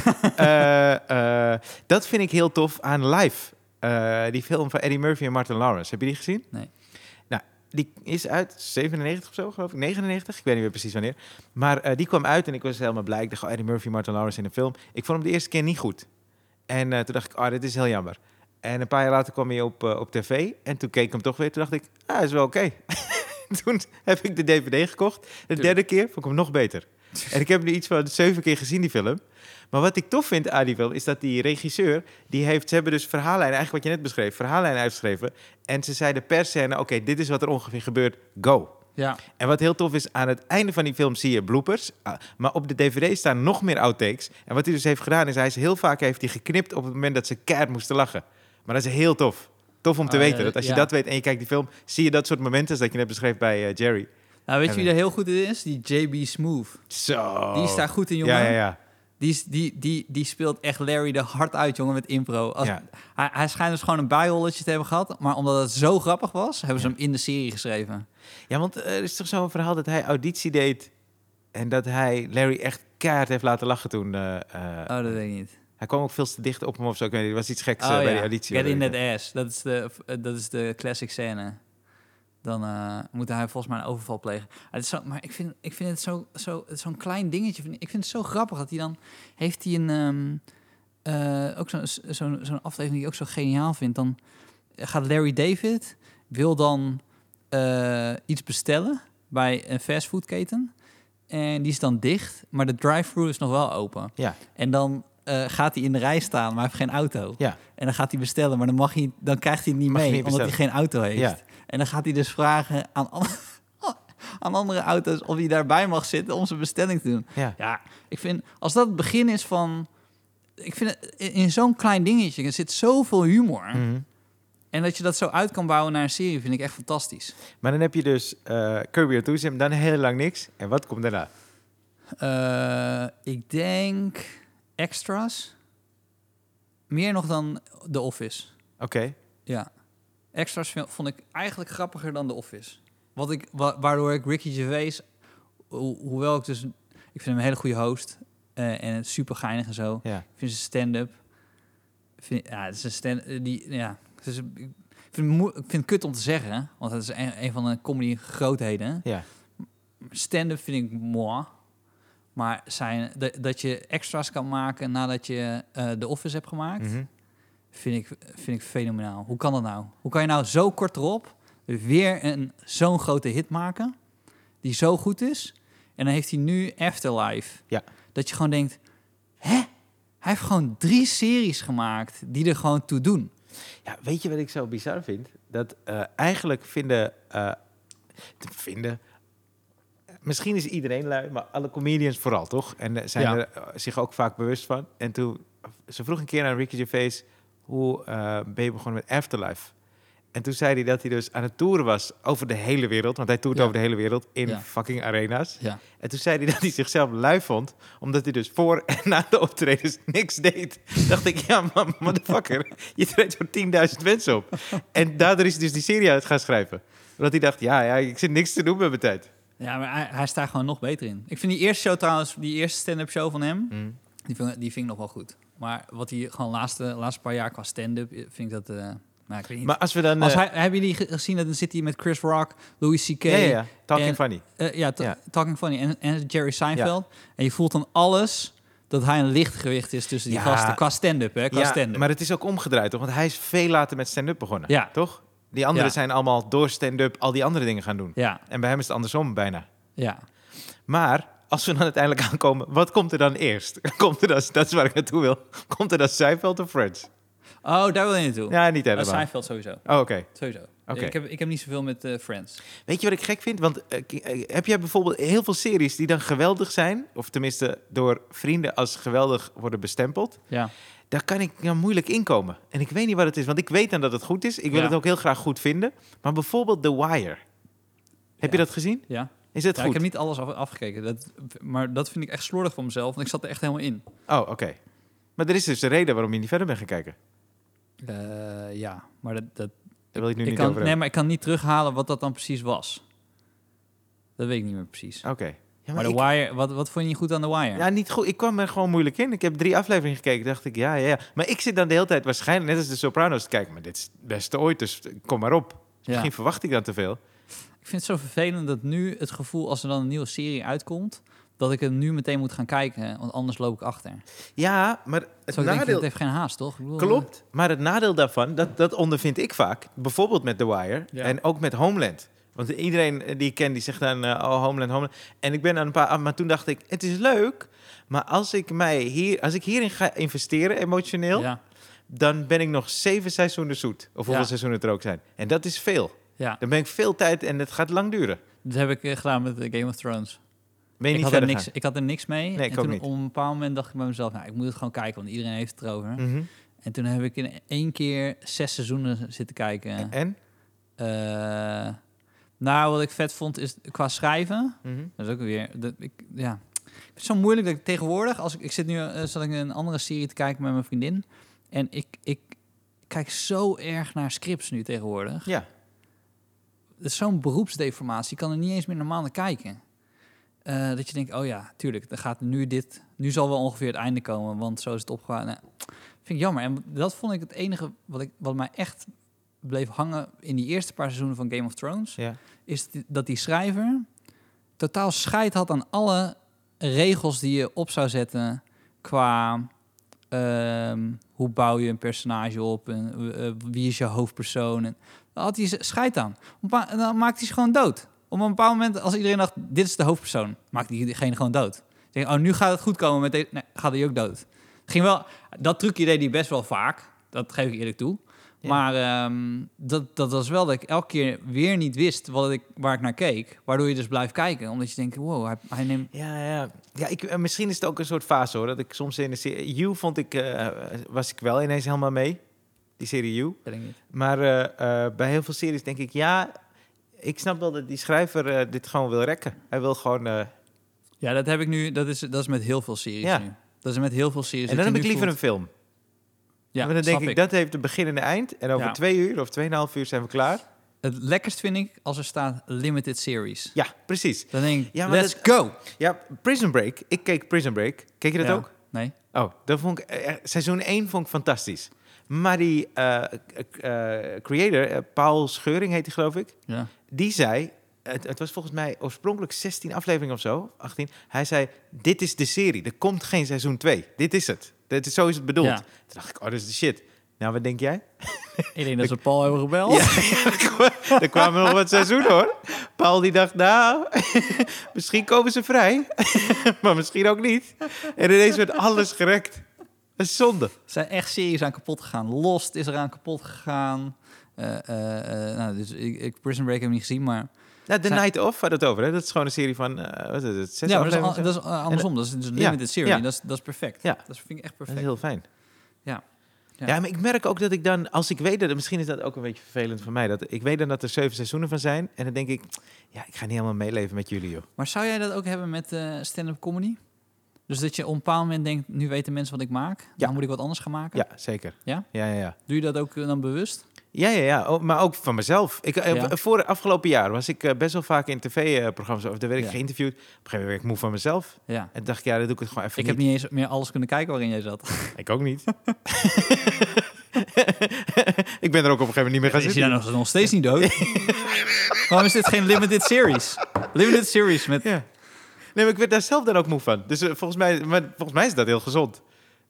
dat vind ik heel tof aan Live. Die film van Eddie Murphy en Martin Lawrence. Heb je die gezien? Nee. Die is uit 97 of zo, geloof ik. 99, ik weet niet meer precies wanneer. Maar eh, die kwam uit en ik was helemaal blij. Ik dacht, oh, Eddie Murphy Martin Lawrence in een film. Ik vond hem de eerste keer niet goed. En eh, toen dacht ik, oh, dit is heel jammer. En een paar jaar later kwam hij op, eh, op tv. En toen keek ik hem toch weer. Toen dacht ik, ah, is wel oké. toen heb ik de DVD gekocht. De derde keer vond ik hem nog beter. En ik heb nu iets van zeven keer gezien, die film. Maar wat ik tof vind aan die film, is dat die regisseur, die heeft, ze hebben dus verhaallijnen, eigenlijk wat je net beschreef, verhaallijnen uitgeschreven. En ze zeiden per scène, oké, dit is wat er ongeveer gebeurt, go. Ja. En wat heel tof is, aan het einde van die film zie je bloopers. ah, Maar op de DVD staan nog meer outtakes. En wat hij dus heeft gedaan, is hij is heel vaak heeft hij geknipt op het moment dat ze keihard moesten lachen. Maar dat is heel tof. Tof om te Ah, weten. dat als je ja. dat weet en je kijkt die film, zie je dat soort momenten dat je net beschreef bij eh, Jerry. Nou, weet je wie er heel goed in is? Die JB Smooth. Zo. Die is daar goed in, jongen. Ja, ja, ja. Die, die, die, die speelt echt Larry de hard uit, jongen, met impro. Als, Ja. hij, hij schijnt dus gewoon een bijrolletje te hebben gehad. Maar omdat het zo grappig was, hebben ze hem in de serie geschreven. Ja, want eh, er is toch zo'n verhaal dat hij auditie deed en dat hij Larry echt keihard heeft laten lachen toen. eh, eh, Oh, dat weet ik niet. Hij kwam ook veel te dicht op hem of zo. Ik weet niet, er was iets geks Oh, bij ja. die auditie. Get in that ass. Dat is de, dat is de classic scène. Dan eh, moet hij volgens mij een overval plegen. Ah, het is zo, maar ik vind, ik vind het zo- zo- zo'n klein dingetje. Vind ik vind het zo grappig dat hij dan... Heeft hij een... ehm, eh, ook zo'n zo'n zo'n aflevering die ik ook zo geniaal vind. Dan gaat Larry David... Wil dan eh, iets bestellen bij een fastfoodketen. En die is dan dicht. Maar de drive-thru is nog wel open. Ja. En dan gaat hij in de rij staan, maar hij heeft geen auto. Ja. En dan gaat hij bestellen, maar dan, mag hij, dan krijgt hij het niet Mag mee, niet omdat hij geen auto heeft. Ja. En dan gaat hij dus vragen aan, an- aan andere auto's of hij daarbij mag zitten om zijn bestelling te doen. Ja. Ja, ik vind, als dat het begin is van... Ik vind het, in zo'n klein dingetje, er zit zoveel humor. Mhm. En dat je dat zo uit kan bouwen naar een serie, vind ik echt fantastisch. Maar dan heb je dus eh Kirby Enthusiasm, dan heel lang niks. En wat komt daarna? Eh, ik denk extras. Meer nog dan The Office. Oké. Ja. Extras vond ik eigenlijk grappiger dan The Office. Wat ik, wa- waardoor ik Ricky Gervais, ho- hoewel ik dus... Ik vind hem een hele goede host. eh, en super geinig en zo. Ja. Ik vind zijn stand-up... Vind, ja, het is een stand... eh, Die, ja, het is, ik, vind het moe- ik vind het kut om te zeggen, want het is een, een van de comedy grootheden. Ja. Stand-up vind ik moi. Maar zijn, dat, je extra's kan maken nadat je eh The Office hebt gemaakt... Mhm. Vind ik, vind ik fenomenaal. Hoe kan dat nou? Hoe kan je nou zo kort erop weer een zo'n grote hit maken, die zo goed is, en dan heeft hij nu Afterlife. Ja. Dat je gewoon denkt, hè? Hij heeft gewoon drie series gemaakt die er gewoon toe doen. Ja, weet je wat ik zo bizar vind? Dat eh, eigenlijk vinden, eh, te vinden... Misschien is iedereen lui, maar alle comedians vooral, toch? En eh, zijn Ja. er zich ook vaak bewust van. En toen, ze vroeg een keer aan Ricky Gervais... hoe eh, ben je begonnen met Afterlife? En toen zei hij dat hij dus aan het toeren was over de hele wereld. Want hij toert Ja. over de hele wereld in Ja. fucking arena's. Ja. En toen zei hij dat hij zichzelf lui vond, omdat hij dus voor en na de optredens niks deed. Dacht ik, ja, man, motherfucker, je treedt voor 10.000 mensen op. En daardoor is hij dus die serie uit gaan schrijven. Omdat hij dacht, ja, ja, ik zit niks te doen met mijn tijd. Ja, maar hij, hij staat gewoon nog beter in. Ik vind die eerste show trouwens, die eerste stand-up show van hem, Hm. die vind, die vind ik nog wel goed. Maar wat hij gewoon laatste, laatste paar jaar qua stand-up, eh, vind ik dat... eh nou, ik weet niet. Maar als we dan... Als eh, hij, hebben jullie ge- gezien dat dan zit hij met Chris Rock, Louis C.K. ja, ja, ja, Talking en- Funny. ja, ta- Ja. Talking Funny en, en Jerry Seinfeld. En je voelt dan alles dat hij een lichtgewicht is tussen die Ja. gasten. Qua stand-up, hè? Qua Ja, stand-up. maar het is ook omgedraaid, toch? Want hij is veel later met stand-up begonnen, Ja. toch? Die anderen Ja. zijn allemaal door stand-up al die andere dingen gaan doen. Ja, En bij hem is het andersom bijna. ja. Maar als we dan uiteindelijk aankomen, wat komt er dan eerst? Komt er dan, dat is waar ik naartoe wil. Komt er dan Seinfeld of Friends? Oh, daar wil je naartoe. Ja, niet Uh, helemaal. Seinfeld sowieso. Oh, oké. Sowieso. Oké. Ik, heb, ik heb niet zoveel met eh, Friends. Weet je wat ik gek vind? Want eh, eh, heb jij bijvoorbeeld heel veel series die dan geweldig zijn, of tenminste door vrienden als geweldig worden bestempeld? Ja. Daar kan ik dan moeilijk inkomen. En ik weet niet wat het is, want ik weet dan dat het goed is. Ik wil Ja. het ook heel graag goed vinden. Maar bijvoorbeeld The Wire. Heb je dat gezien? Ja. Is het ja goed? ik heb niet alles af- afgekeken. Dat, maar dat vind ik echt slordig van mezelf. Want ik zat er echt helemaal in. Oh, oké. Maar er is dus een reden waarom je niet verder bent gaan kijken. Eh, ja, maar dat, dat, wil ik nu ik niet kan, nee, maar ik kan niet terughalen wat dat dan precies was. Dat weet ik niet meer precies. Oké. Ja, maar ik- Wire, wat, wat vond je niet goed aan The Wire? Ja, niet goed. Ik kwam er gewoon moeilijk in. Ik heb drie afleveringen gekeken. dacht ik, ja, ja, ja. Maar ik zit dan de hele tijd waarschijnlijk net als de Sopranos te kijken. Maar dit is het beste ooit, dus kom maar op. Ja. Misschien verwacht ik dan te veel. Ik vind het zo vervelend dat nu het gevoel als er dan een nieuwe serie uitkomt, dat ik hem nu meteen moet gaan kijken, want anders loop ik achter. Ja, maar het Zo ik denk, nadeel... het heeft geen haast, toch? Ik bedoel, Klopt. Maar het nadeel daarvan, dat, dat ondervind ik vaak. Bijvoorbeeld met The Wire Ja. en ook met Homeland. Want iedereen die ik ken, die zegt dan, oh, Homeland, Homeland. En ik ben aan een paar... Maar toen dacht ik, het is leuk. Maar als ik, mij hier, als ik hierin ga investeren, emotioneel... Ja, dan ben ik nog zeven seizoenen zoet. Of hoeveel Ja. seizoenen er ook zijn. En dat is veel. Ja. Dan ben ik veel tijd en het gaat lang duren. dat heb ik eh, gedaan met eh, Game of Thrones. Ben je Ik niet had, er niks, ik had er niks mee. Nee, en toen niet. op een bepaald moment dacht ik bij mezelf, nou, ik moet het gewoon kijken, want iedereen heeft het erover. Mhm. En toen heb ik in één keer zes seizoenen zitten kijken. En? Eh, nou, wat ik vet vond is qua schrijven. Mhm. Dat is ook weer. Dat, ik, ja. Ik vind het zo moeilijk dat ik tegenwoordig, als ik, ik zit nu uh, zat ik een andere serie te kijken met mijn vriendin. En ik, ik kijk zo erg naar scripts nu tegenwoordig. Ja. Is zo'n beroepsdeformatie. Kan er niet eens meer normaal naar kijken. Eh, dat je denkt, oh ja, tuurlijk, dan gaat nu dit. Nu zal wel ongeveer het einde komen, want zo is het opgegaan. Nou, vind ik jammer. En dat vond ik het enige wat, ik, wat mij echt bleef hangen in die eerste paar seizoenen van Game of Thrones ja. is dat die schrijver totaal scheid had aan alle regels die je op zou zetten qua ehm, hoe bouw je een personage op en eh, wie is je hoofdpersoon. En had hij scheid aan. Dan maakt hij ze gewoon dood. Op een bepaald moment, als iedereen dacht, dit is de hoofdpersoon, maakt diegene gewoon dood. Denk, oh, nu gaat het goed komen met deze. Nee, gaat hij ook dood. Ging wel, dat trucje deed hij best wel vaak. Dat geef ik eerlijk toe. Ja. Maar ehm, dat, dat was wel dat ik elke keer weer niet wist wat ik, waar ik naar keek. Waardoor je dus blijft kijken. Omdat je denkt, wow, hij, hij neemt... Ja, ja. ja ik, eh, misschien is het ook een soort fase hoor. Dat ik soms in de serie. You vond ik. eh, was ik wel ineens helemaal mee. Die serie You. Weet ik niet. Maar eh, eh, bij heel veel series denk ik, ja. Ik snap wel dat die schrijver eh, dit gewoon wil rekken. Hij wil gewoon. eh, Ja, dat heb ik nu. Dat is, dat is met heel veel series Ja. nu. Dat is met heel veel series. en dan heb ik liever een film. Ja, maar dan denk ik, dat heeft een begin en een eind. En over Ja. twee uur of tweeënhalf uur zijn we klaar. Het lekkerst vind ik als er staat limited series. Ja, precies. Dan denk ik, Ja, maar let's dat- go! Ja, Prison Break. Ik keek Prison Break. Keek je dat Ja. ook? Nee? Oh, dat vond ik, eh, seizoen 1 vond ik fantastisch. Maar die eh, eh, creator, eh, Paul Scheuring heet hij geloof ik, Ja. die zei, het, het was volgens mij oorspronkelijk 16 afleveringen of zo, 18. Hij zei, dit is de serie, er komt geen seizoen 2. Dit is het. Dit is, zo is het bedoeld. Ja. Toen dacht ik, oh, dat is de shit. Nou, wat denk jij? Ik denk dat ze Paul hebben gebeld. Ja, er kwamen nog wat seizoenen hoor. Paul die dacht, nou, misschien komen ze vrij. maar misschien ook niet. En ineens werd alles gerekt. Dat is zonde. Er zijn echt series aan kapot gegaan. Lost is eraan kapot gegaan. Eh, eh, eh, nou, dus ik, ik Prison Break heb ik niet gezien, maar... Nou, The Zijn- Night Off had het over. Hè? Dat is gewoon een serie van, wat is het, zes ja, maar dat is, afleveringen? al- dat is andersom. Dat is dus een Ja, limited serie. ja. Dat, is, dat is perfect. Ja. Dat vind ik echt Dat is perfect. heel fijn. Ja. Ja. Ja. maar ik merk ook dat ik dan, als ik weet dat, misschien is dat ook een beetje vervelend voor mij, dat ik weet dan dat er zeven seizoenen van zijn. En dan denk ik, ja, ik ga niet helemaal meeleven met jullie, joh. Maar zou jij dat ook hebben met stand-up comedy? Dus dat je op een bepaald moment denkt, nu weten mensen wat ik maak. Ja. Dan moet ik wat anders gaan maken. Ja, zeker. Ja? Ja, ja, ja. Doe je dat ook eh, dan bewust? Ja, ja, ja. Oh, maar ook van mezelf. Ik, eh, Ja. Voor afgelopen jaar was ik eh, best wel vaak in tv-programma's of daar werd ik Ja. geïnterviewd. Op een gegeven moment werd ik moe van mezelf. Ja. En dacht ik, ja, dan doe ik het gewoon even Ik heb niet eens meer alles kunnen kijken waarin jij zat. Ik ook niet. ik ben er ook op een gegeven moment niet meer gaan Is hij zitten. nou nog, nog steeds niet dood? Waarom is dit geen limited series? Limited series met... Ja. Nee, maar ik werd daar zelf dan ook moe van. Dus eh, volgens, mij, maar volgens mij is dat heel gezond.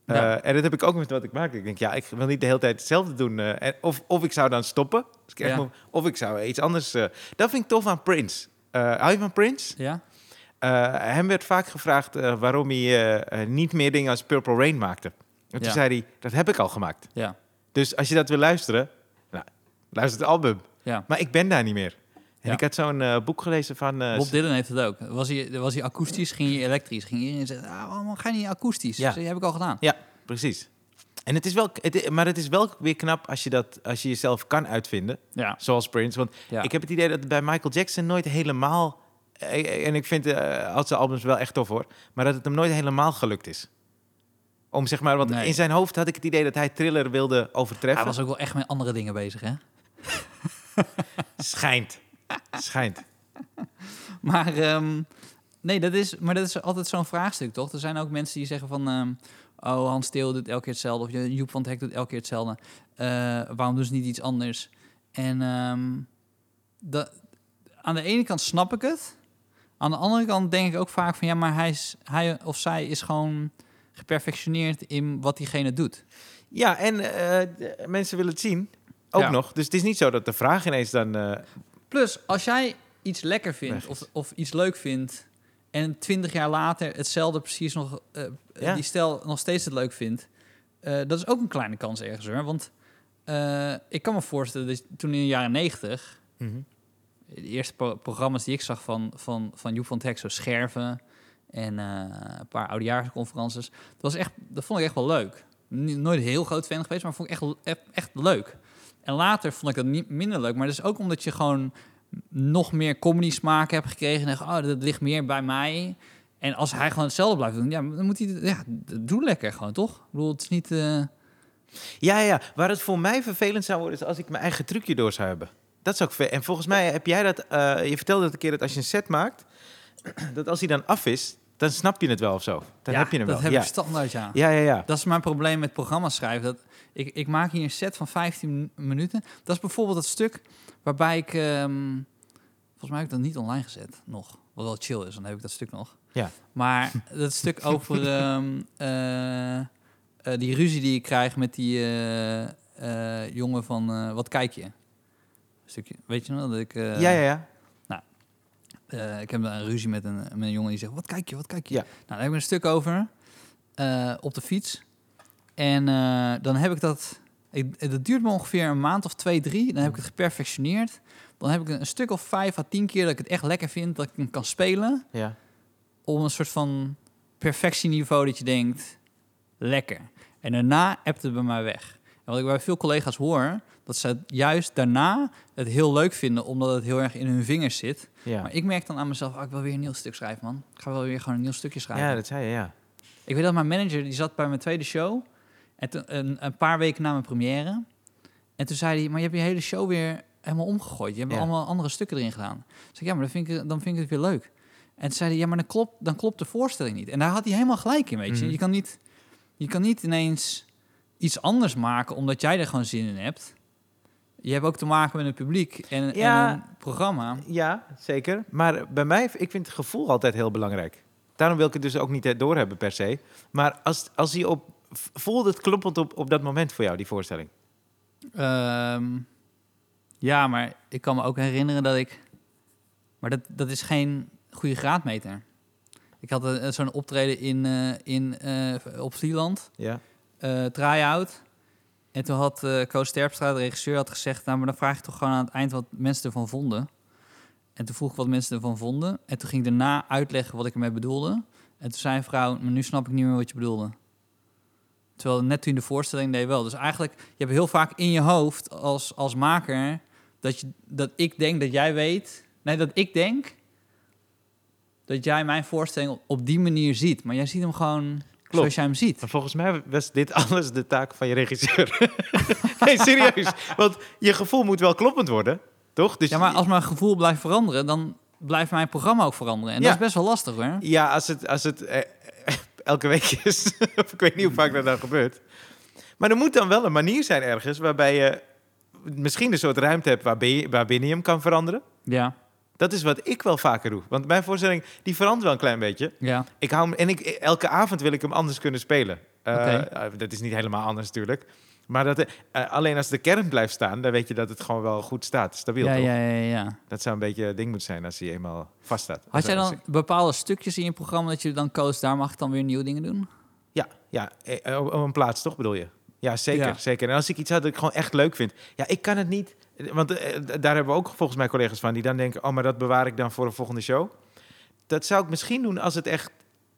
Eh, Ja. en dat heb ik ook met wat ik maak. Ik denk, ja, ik wil niet de hele tijd hetzelfde doen. eh, en of, of ik zou dan stoppen. als ik echt Ja. moe- of ik zou iets anders... dat vind ik tof aan Prince. Hou je van Prince? Ja? Hem werd vaak gevraagd waarom hij niet meer dingen als Purple Rain maakte. En toen Ja. zei hij, dat heb ik al gemaakt. Ja. Dus als je dat wil luisteren, nou, luister het album. Ja. Maar ik ben daar niet meer. En ik had zo'n eh, boek gelezen van... eh, Bob Dylan heeft het ook. Was hij, was hij akoestisch, ging hij elektrisch. Ging iedereen zeggen, ah, waarom ga je niet akoestisch? Ja. Dat heb ik al gedaan. Ja, precies. En het is wel, het, maar het is wel weer knap als je, dat, als je jezelf kan uitvinden, Ja. zoals Prince. Want Ja. ik heb het idee dat bij Michael Jackson nooit helemaal... eh, En ik vind eh, al zijn albums wel echt tof hoor. Maar dat het hem nooit helemaal gelukt is. Om zeg maar, want Nee. in zijn hoofd had ik het idee dat hij Thriller wilde Hij overtreffen. was ook wel echt met andere dingen bezig, hè? Schijnt. Schijnt. Maar, ehm, nee, dat is, maar dat is altijd zo'n vraagstuk, toch? Er zijn ook mensen die zeggen van... ehm, oh, Hans Theo doet elke keer hetzelfde. Of Joep van het Hek doet elke keer hetzelfde. Eh, waarom doen ze niet iets anders? En ehm, dat, aan de ene kant snap ik het. Aan de andere kant denk ik ook vaak van... ja, maar hij, is, hij of zij is gewoon geperfectioneerd in wat diegene doet. Ja, en eh, mensen willen het zien. Ook Ja. nog. Dus het is niet zo dat de vraag ineens dan... eh, Plus, als jij iets lekker vindt of, of iets leuk vindt... en twintig jaar later hetzelfde precies nog... eh, Ja. die stijl nog steeds het leuk vindt... eh, dat is ook een kleine kans ergens, hoor. Want eh, ik kan me voorstellen dat toen in de jaren negentig... mhm. de eerste pro- programma's die ik zag van, van, van Joep van het Hek... zo Scherven en eh, een paar oudejaarsconferences... Dat, was echt, dat vond ik echt wel leuk. Nooit heel groot fan geweest, maar vond ik echt, echt, echt leuk. En later vond ik dat niet minder leuk. Maar dat is ook omdat je gewoon nog meer comedy smaak hebt gekregen. En dacht, oh, dat ligt meer bij mij. En als hij gewoon hetzelfde blijft doen, ja, dan moet hij, ja, doe lekker gewoon, toch? Ik bedoel, het is niet... eh, Ja, ja. Waar het voor mij vervelend zou worden, is als ik mijn eigen trucje door zou hebben. Dat is ook ver. En volgens mij heb jij dat... eh, je vertelde dat een keer dat als je een set maakt... dat als hij dan af is, dan snap je het wel of zo. Dan ja, heb je hem dat wel. heb ja. ik standaard, ja. ja, ja, ja. Dat is mijn probleem met programma's schrijven. Dat ik, ik maak hier een set van 15 min- minuten. Dat is bijvoorbeeld het stuk waarbij ik... ehm, volgens mij heb ik dat niet online gezet nog. Wat wel chill is, dan heb ik dat stuk nog. Ja. Maar dat stuk over ehm, eh, eh, die ruzie die ik krijg met die eh, jongen van... wat kijk je? Stukje, weet je nog? Dat ik, ja, ja, ja. eh, ik heb een ruzie met een, met een jongen die zegt: Wat kijk je, wat kijk je? Ja. Nou, daar heb ik een stuk over op de fiets. En eh, dan heb ik dat. Ik, dat duurt me ongeveer een maand of twee, drie. Dan heb ik het geperfectioneerd. Dan heb ik een, stuk of vijf à tien keer dat ik het echt lekker vind, dat ik hem kan spelen. ja. Om een soort van perfectieniveau dat je denkt: lekker. En daarna hebt het bij mij weg. En wat ik bij veel collega's hoor, dat ze juist daarna het heel leuk vinden, omdat het heel erg in hun vingers zit. Ja. Maar ik merk dan aan mezelf, ah, ik wil weer een nieuw stuk schrijven, man. Ik ga wel weer gewoon een nieuw stukje schrijven. ja, dat zei je, ja. Ik weet dat mijn manager, die zat bij mijn tweede show. En een, een paar weken na mijn première. En toen zei hij, maar je hebt je hele show weer helemaal omgegooid. Je hebt Ja. allemaal andere stukken erin gedaan. Ik zei, ja, maar dan vind ik, dan vind ik het weer leuk. En toen zei hij, ja, maar dan klopt, dan klopt de voorstelling niet. En daar had hij helemaal gelijk in, weet je. Mhm. Je, kan niet, je kan niet ineens iets anders maken, omdat jij er gewoon zin in hebt. Je hebt ook te maken met een publiek en, Ja. en een programma. Ja, zeker. Maar bij mij, ik vind het gevoel altijd heel belangrijk. Daarom wil ik het dus ook niet eh, doorhebben per se. Maar als, als die op... Voelde het kloppend op, op dat moment voor jou, die voorstelling? Ehm, ja, maar ik kan me ook herinneren dat ik... Maar dat, dat is geen goede graadmeter. Ik had eh, zo'n optreden in, eh, in, eh, op Vlieland, Ja. eh try-out. En toen had eh Koos Terpstra, de regisseur, had gezegd... nou, maar dan vraag je toch gewoon aan het eind wat mensen ervan vonden. En toen vroeg ik wat mensen ervan vonden. En toen ging ik daarna uitleggen wat ik ermee bedoelde. En toen zei een vrouw, maar nu snap ik niet meer wat je bedoelde. Terwijl net toen de voorstelling deed wel. Dus eigenlijk, je hebt heel vaak in je hoofd als, als maker... Dat, je, dat ik denk dat jij weet... Nee, dat ik denk dat jij mijn voorstelling op, op die manier ziet. Maar jij ziet hem gewoon... zoals jij hem ziet. Maar volgens mij was dit alles de taak van je regisseur. nee, serieus. Want je gevoel moet wel kloppend worden, toch? Dus Ja, maar als mijn gevoel blijft veranderen, dan blijft mijn programma ook veranderen. En Ja. dat is best wel lastig hoor. Ja, als het, als het eh, elke week is. of ik weet niet hoe vaak dat dan gebeurt. Maar er moet dan wel een manier zijn ergens waarbij je misschien een soort ruimte hebt waarbinnen je, hem kan veranderen. Ja, Dat is wat ik wel vaker doe. Want mijn voorstelling die verandert wel een klein beetje. ja. Ik hou hem, en ik, elke avond wil ik hem anders kunnen spelen. Eh, eh, dat is niet helemaal anders natuurlijk. Maar dat, eh, alleen als de kern blijft staan, dan weet je dat het gewoon wel goed staat. Stabiel Ja, toch? ja, ja, ja. Dat zou een beetje het ding moeten zijn als hij eenmaal vast staat. Had jij dan bepaalde stukjes in je programma dat je dan koos, daar mag ik dan weer nieuwe dingen doen? Ja, ja eh, op een plaats toch bedoel je? Ja, zeker, Ja. zeker. En als ik iets had dat ik gewoon echt leuk vind. Ja, ik kan het niet... Want eh, daar hebben we ook volgens mij collega's van... die dan denken, oh, maar dat bewaar ik dan voor een volgende show. Dat zou ik misschien doen als het echt,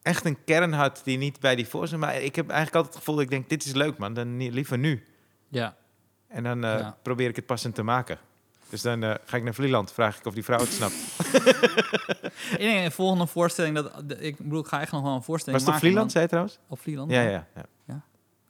echt een kern had... die niet bij die voorstelling... Maar ik heb eigenlijk altijd het gevoel dat ik denk, dit is leuk man. Dan liever nu. Ja. En dan eh, Ja. probeer ik het passend te maken. Dus dan eh, ga ik naar Vlieland, vraag ik of die vrouw het snapt. Ik denk, een volgende voorstelling, dat, ik bedoel, ik ga echt nog wel een voorstelling Was het op. Vlieland, zei je trouwens? Op Vlieland? Ja, ja, ja.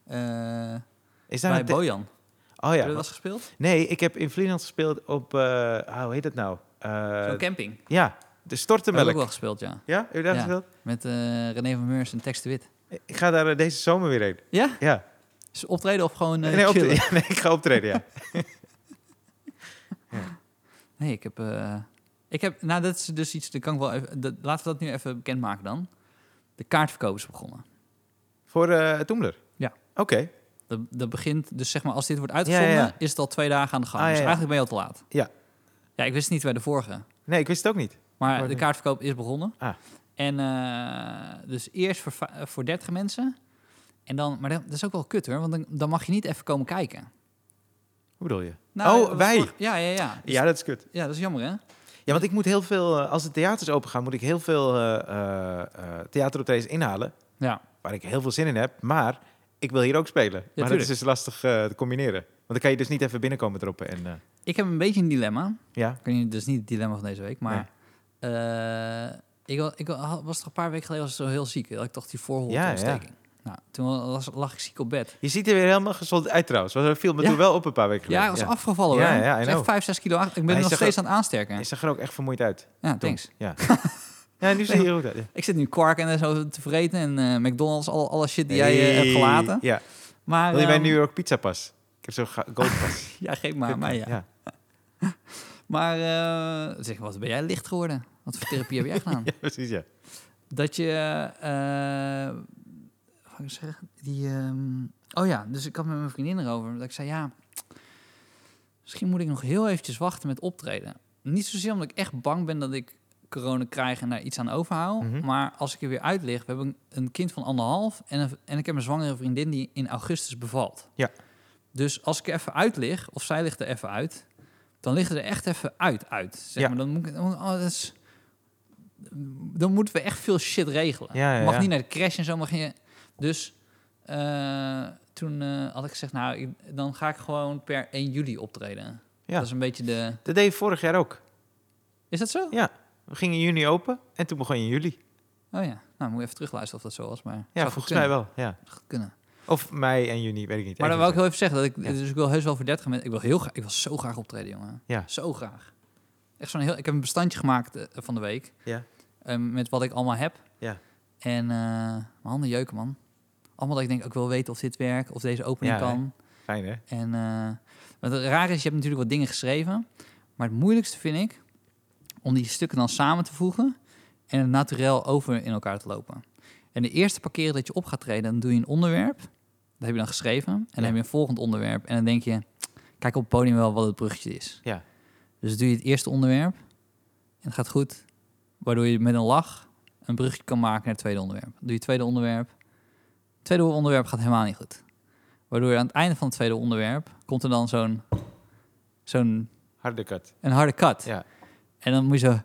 Eh, Is daar bij een Bojan. Oh Heb je ja. dat was gespeeld? Nee, ik heb in Vlieland gespeeld op... eh, hoe heet dat nou? Eh, Zo'n camping. ja, de Heb ik ook Stortenmelk. wel gespeeld, ja. Ja, heb je daar Ja. gespeeld? Met eh, René van Meurs en Tex de Wit. Ik ga daar eh, deze zomer weer heen. Ja? Ja. Is optreden of gewoon eh, nee, op- chillen? ja, nee, ik ga optreden, ja. Nee, ik heb... ik heb... Nou, dat is dus iets... Dat kan ik wel even, dat, laten we dat nu even bekendmaken dan. De kaartverkoop is begonnen. Voor eh Toemler? Ja. Oké. Dat, dat begint... Dus zeg maar, als dit wordt Ja, uitgezonden... ja, ja. is het al twee dagen aan de gang. Ah, dus ja, ja. eigenlijk ben je al te laat. Ja. Ja, ik wist het niet bij de vorige. Nee, ik wist het ook niet. Maar de kaartverkoop is begonnen. Ah. En eh, dus eerst voor, voor 30 mensen. En dan, maar dat, dat is ook wel kut hoor, want dan, dan mag je niet even komen kijken. Hoe bedoel je? Nou, oh, wij? Ja, ja, ja. Dus- Ja, dat is kut. ja, dat is jammer hè? Ja, want ik moet heel veel... eh, als de theaters open gaan, moet ik heel veel eh, theateroptredens inhalen. Ja. Waar ik heel veel zin in heb. Maar ik wil hier ook spelen. maar dat is dus lastig te combineren. Want dan kan je dus niet even binnenkomen droppen. En, Ik heb een beetje een dilemma. ja, weet niet, dus niet het dilemma van deze week, maar... eh, ik, ik wa- was toch een paar weken geleden was zo heel ziek. Dat ik toch die voorholteontsteking. Nou, toen was, lag ik ziek op bed. je ziet er weer helemaal gezond uit trouwens. Want dat viel me Ja. toen wel op een paar weken geleden. Ja, ik was afgevallen Ja, ja, Ik was know. echt 5, 6 kilo achter. Ik ben er nog steeds er- aan het aansterken. Je zag er ook echt vermoeid uit. Ja, toen. thanks. Ja. ja, nu zie je er ja. Ik zit nu kwark en zo te vreten en eh, McDonald's, al, alle shit die jij eh, hebt gelaten. Ja. Maar, Wil je ehm, New York pizza pas? Ik heb zo'n ga- gold pas. Ja, geef maar mij, ja. ja. Maar zeg, wat ben jij licht geworden? Wat voor therapie heb jij gedaan? Ja, precies, ja. Dat je, eh wat ga ik zeggen? Die, ehm, oh ja, dus ik had met mijn vriendin erover. Dat ik zei, ja, misschien moet ik nog heel eventjes wachten met optreden. Niet zozeer omdat ik echt bang ben dat ik corona krijg en daar iets aan overhoud. Mhm. Maar als ik er weer uit lig, we hebben een, kind van anderhalf en, een, en ik heb een zwangere vriendin die in augustus bevalt. Ja. Dus als ik er even uit lig, of zij ligt er even uit, dan ligt er echt even uit, uit. Zeg Ja. maar, dan, moet ik, oh, dat is, dan moeten we echt veel shit regelen. Ja, ja, Je mag niet naar de crash en zo. Mag je, dus eh, toen eh, had ik gezegd, nou, ik- dan ga ik gewoon per 1 juli optreden. Ja. Dat is een beetje de... Dat deed je vorig jaar ook. Is dat zo? Ja. We gingen in juni open en toen begon je in juli. Oh ja. Nou, moet je even terugluisteren of dat zo was. Maar Ja, volgens mij wel. Ja. Kunnen. Of mei en juni, weet ik niet. Maar dan wil ik heel even zeggen dat ik, Ja. dus ik wil heus wel voor 30 mensen. Ik wil heel graag, ik wil zo graag optreden, jongen. Ja. Zo graag. Echt zo'n heel. Ik heb een bestandje gemaakt eh, van de week Ja. Eh, met wat ik allemaal heb. Ja. En eh, mijn handen jeuken, man. Allemaal dat ik denk, ik wil weten of dit werkt, of deze opening Ja, hè? kan. Fijn, hè? En eh, wat het raar is, je hebt natuurlijk wat dingen geschreven. Maar het moeilijkste vind ik om die stukken dan samen te voegen en het naturel over in elkaar te lopen. En de eerste paar keren dat je op gaat treden, dan doe je een onderwerp. Dat heb je dan geschreven. En dan Ja. heb je een volgend onderwerp. En dan denk je, kijk op het podium wel wat het bruggetje is. Ja. Dus doe je het eerste onderwerp en het gaat goed. Waardoor je met een lach een bruggetje kan maken naar het tweede onderwerp. Doe je tweede onderwerp. Het tweede onderwerp gaat helemaal niet goed. Waardoor je aan het einde van het tweede onderwerp komt er dan zo'n zo'n Harde cut. een harde cut. Ja. En dan moet je zo.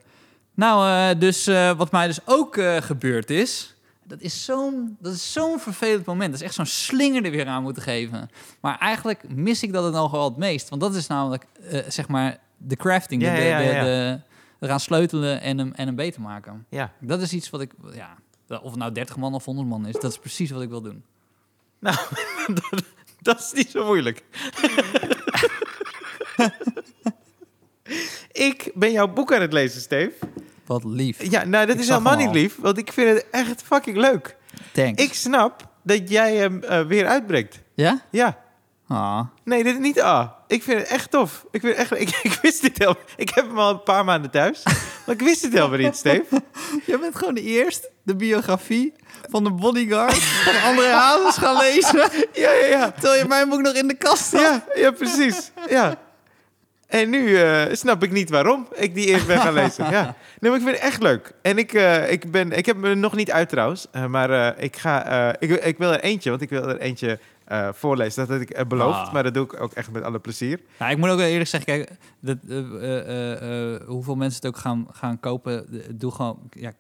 Nou, eh, dus eh, wat mij dus ook eh, gebeurd is. Dat is zo'n dat is zo'n vervelend moment. Dat is echt zo'n slinger er weer aan moeten geven. Maar eigenlijk mis ik dat het nog wel het meest. Want dat is namelijk, zeg maar, de crafting. Ja, de, de, ja, ja, de, ja. de- eraan sleutelen en hem, en hem beter maken. Ja. Dat is iets wat ik, ja, Of het nou 30 man of 100 man is, dat is precies wat ik wil doen. Nou, dat, dat is niet zo moeilijk. ik ben jouw boek aan het lezen, Steve. Wat lief. Ja, nou, dat Ik is helemaal niet lief, want ik vind het echt fucking leuk. Thanks. Ik snap dat jij hem eh, weer uitbrengt. Ja? Ja. Ah. Nee, dit is niet A. Ik vind het echt tof. Ik, vind echt, ik, ik wist dit helemaal. Ik heb hem al een paar maanden thuis. Maar ik wist het helemaal niet, Steve. Je bent gewoon eerst de biografie van de bodyguard van André Hazes gaan lezen. Ja, ja, ja. Terwijl je mijn boek nog in de kast had. Ja, ja precies. Ja. En nu eh, snap ik niet waarom ik die eerst ben gaan lezen. Ja. Nee, maar ik vind het echt leuk. En ik, eh, ik, ben, ik heb me nog niet uit trouwens. eh, maar ik, ga, ik, ik wil er eentje, want ik wil er eentje eh, voorlezen. Dat had ik eh, beloofd, Ah. maar dat doe ik ook echt met alle plezier. Nou, ik moet ook wel eerlijk zeggen, kijk, dat, eh, hoeveel mensen het ook gaan, gaan kopen, doe gewoon, ja,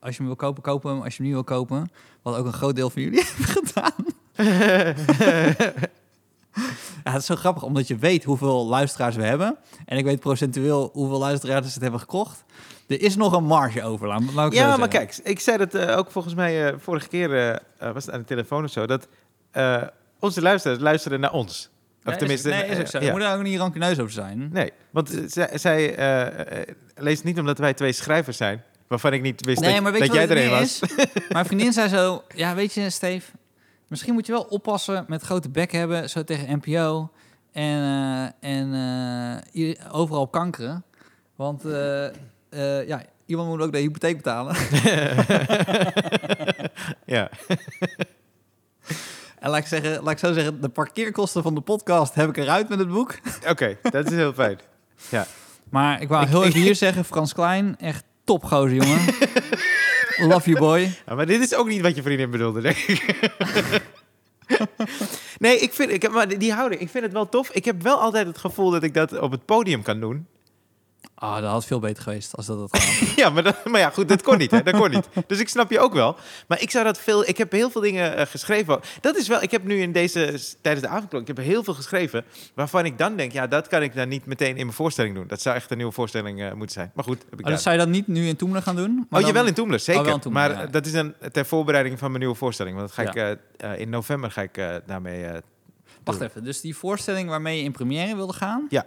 als je hem wil kopen, koop hem. Als je hem niet wil kopen, wat ook een groot deel van jullie hebben gedaan. Ja, het is zo grappig, omdat je weet hoeveel luisteraars we hebben. En ik weet procentueel hoeveel luisteraars het hebben gekocht. Er is nog een marge over, laat, Ja, maar zeggen. kijk, ik zei dat ook volgens mij vorige keer, was het aan de telefoon of zo, dat onze luisteraars luisteren naar ons. Of is- tenminste, nee, is ook zo. eh, Je ja. moet daar ook niet rancuneus over zijn. Nee, want eh, zij, zij eh, leest niet omdat wij twee schrijvers zijn, waarvan ik niet wist Nee, dat, jij er een ding was. is? Mijn vriendin zei zo, ja, weet je, Steve, misschien moet je wel oppassen met grote bek hebben, zo tegen NPO en, en overal kankeren. Want ja, iemand moet ook de hypotheek betalen. ja. en laat ik, zeggen, laat ik zo zeggen, de parkeerkosten van de podcast heb ik eruit met het boek. Oké, dat is heel fijn. Ja. Maar ik wou Ik- heel even hier zeggen, Frans Klein, echt topgozer, jongen. Love you, boy. Ja, maar dit is ook niet wat je vriendin bedoelde, denk ik. nee, ik vind, ik heb, maar die houding, ik vind het wel tof. Ik heb wel altijd het gevoel dat ik dat op het podium kan doen. Ah, dat had veel beter geweest als dat het gaat. Ja, maar, dat, maar ja, goed, dat kon niet, hè? Dat kon niet. Dus ik snap je ook wel. Maar ik zou dat veel... Ik heb heel veel dingen eh, geschreven. Dat is wel... Ik heb nu in deze... Tijdens de avondklok... Ik heb heel veel geschreven... waarvan ik dan denk... Ja, dat kan ik dan niet meteen in mijn voorstelling doen. Dat zou echt een nieuwe voorstelling eh, moeten zijn. Maar goed, heb ik Oh, dat zou je dan niet nu in Toemelen gaan doen? Maar Oh, je wel in Toemler, zeker. Oh, wel in Toemler, maar ja. dat is dan ter voorbereiding van mijn nieuwe voorstelling. Want dat ga Ja. ik... eh, in november ga ik daarmee... Wacht even, dus die voorstelling waarmee je in première wilde gaan, Ja.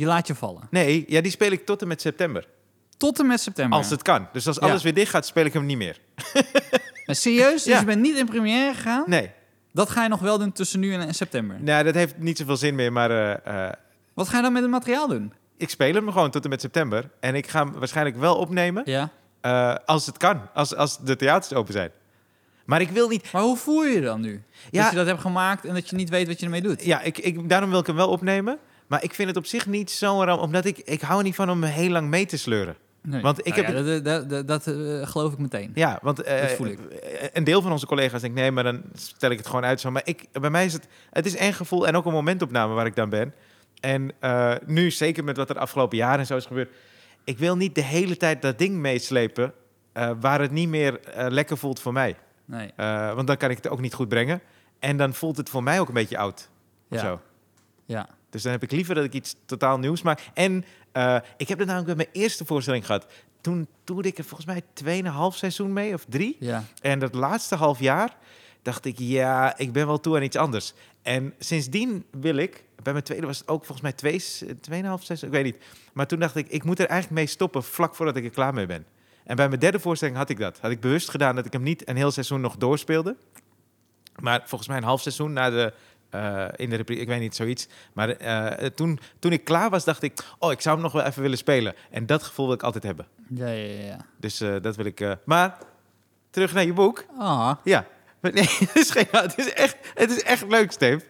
Die laat je vallen. Nee, ja, die speel ik tot en met september. Tot en met september. Als het kan. Dus als Ja. alles weer dicht gaat, speel ik hem niet meer. Maar serieus? Dus Ja. je bent niet in première gegaan? Nee. Dat ga je nog wel doen tussen nu en, en september. Nou, dat heeft niet zoveel zin meer. Maar eh, eh, Wat ga je dan met het materiaal doen? ik speel hem gewoon tot en met september. En ik ga hem waarschijnlijk wel opnemen. Ja. eh, als het kan. Als, als de theaters open zijn. Maar ik wil niet... Maar hoe voel je je dan nu? Ja. Dat je dat hebt gemaakt en dat je niet weet wat je ermee doet? Ja, ik, ik, daarom wil ik hem wel opnemen. Maar ik vind het op zich niet zo'n ramp. Omdat ik, ik hou er niet van om heel lang mee te sleuren. Nee. Want ik Nou heb ja, dat, dat, dat, eh, geloof ik meteen. Ja, want eh, Dat voel ik. een deel van onze collega's denkt nee, maar dan stel ik het gewoon uit zo. Maar ik, bij mij is het, het is één gevoel en ook een momentopname waar ik dan ben. En eh, nu, zeker met wat er afgelopen jaren en zo is gebeurd, ik wil niet de hele tijd dat ding meeslepen eh, waar het niet meer eh, lekker voelt voor mij. Nee. Eh, want dan kan ik het ook niet goed brengen. En dan voelt het voor mij ook een beetje oud. Ja. zo. Ja. Dus dan heb ik liever dat ik iets totaal nieuws maak. En eh, ik heb dat namelijk bij mijn eerste voorstelling gehad. Toen doe ik er volgens mij 2,5 seizoen mee of drie. Ja. En dat laatste half jaar dacht ik, ja, ik ben wel toe aan iets anders. En sindsdien wil ik, bij mijn tweede was het ook volgens mij twee, tweeënhalf seizoen, ik weet niet. Maar toen dacht ik, ik moet er eigenlijk mee stoppen vlak voordat ik er klaar mee ben. En bij mijn derde voorstelling had ik dat. Had ik bewust gedaan dat ik hem niet een heel seizoen nog doorspeelde. Maar volgens mij een half seizoen na de, eh, in de reprise, ik weet niet, zoiets. Maar eh, toen, toen ik klaar was, dacht ik, oh, ik zou hem nog wel even willen spelen. En dat gevoel wil ik altijd hebben. Ja, ja, ja. Dus eh, dat wil ik. eh, maar terug naar je boek. Ah, Ja. Maar nee, het is, geen, het, is echt, het is echt leuk, Steve.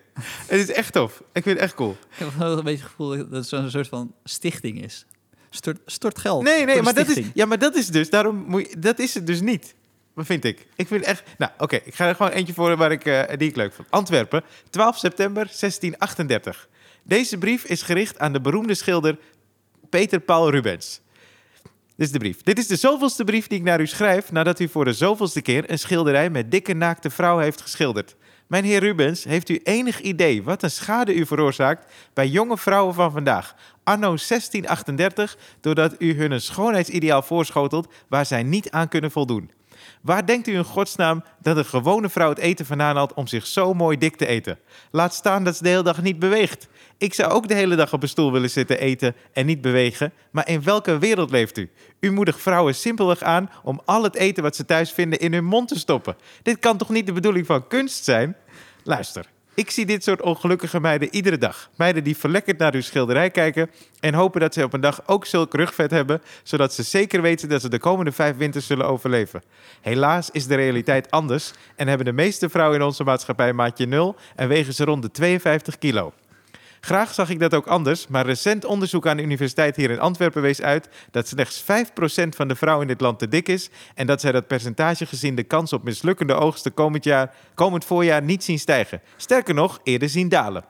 Het is echt tof. Ik vind het echt cool. ik heb wel een beetje het gevoel dat het zo'n soort van stichting is. Stort, stort geld. Nee, nee, maar dat is, ja, maar dat is dus, daarom moet je, dat is het dus niet. Wat vind ik? Ik vind echt, nou oké, ik ga er gewoon eentje voor waar ik, eh, die ik leuk vond. Antwerpen, 12 september 1638. Deze brief is gericht aan de beroemde schilder Peter Paul Rubens. Dit is de brief. Dit is de zoveelste brief die ik naar u schrijf nadat u voor de zoveelste keer een schilderij met dikke naakte vrouw heeft geschilderd. Mijn heer Rubens, heeft u enig idee wat een schade u veroorzaakt bij jonge vrouwen van vandaag, anno 1638, doordat u hun een schoonheidsideaal voorschotelt waar zij niet aan kunnen voldoen? Waar denkt u in godsnaam dat een gewone vrouw het eten vandaan haalt om zich zo mooi dik te eten? Laat staan dat ze de hele dag niet beweegt. Ik zou ook de hele dag op een stoel willen zitten eten en niet bewegen. Maar in welke wereld leeft u? U moedigt vrouwen simpelweg aan om al het eten wat ze thuis vinden in hun mond te stoppen. Dit kan toch niet de bedoeling van kunst zijn? Luister, ik zie dit soort ongelukkige meiden iedere dag. Meiden die verlekkerd naar uw schilderij kijken en hopen dat ze op een dag ook zulk rugvet hebben, zodat ze zeker weten dat ze de komende vijf winters zullen overleven. Helaas is de realiteit anders en hebben de meeste vrouwen in onze maatschappij maatje 0 en wegen ze rond de 52 kilo. Graag zag ik dat ook anders, maar recent onderzoek aan de universiteit hier in Antwerpen wees uit dat slechts 5% van de vrouwen in dit land te dik is en dat zij dat percentage gezien de kans op mislukkende oogsten komend, jaar, komend voorjaar niet zien stijgen. Sterker nog, eerder zien dalen.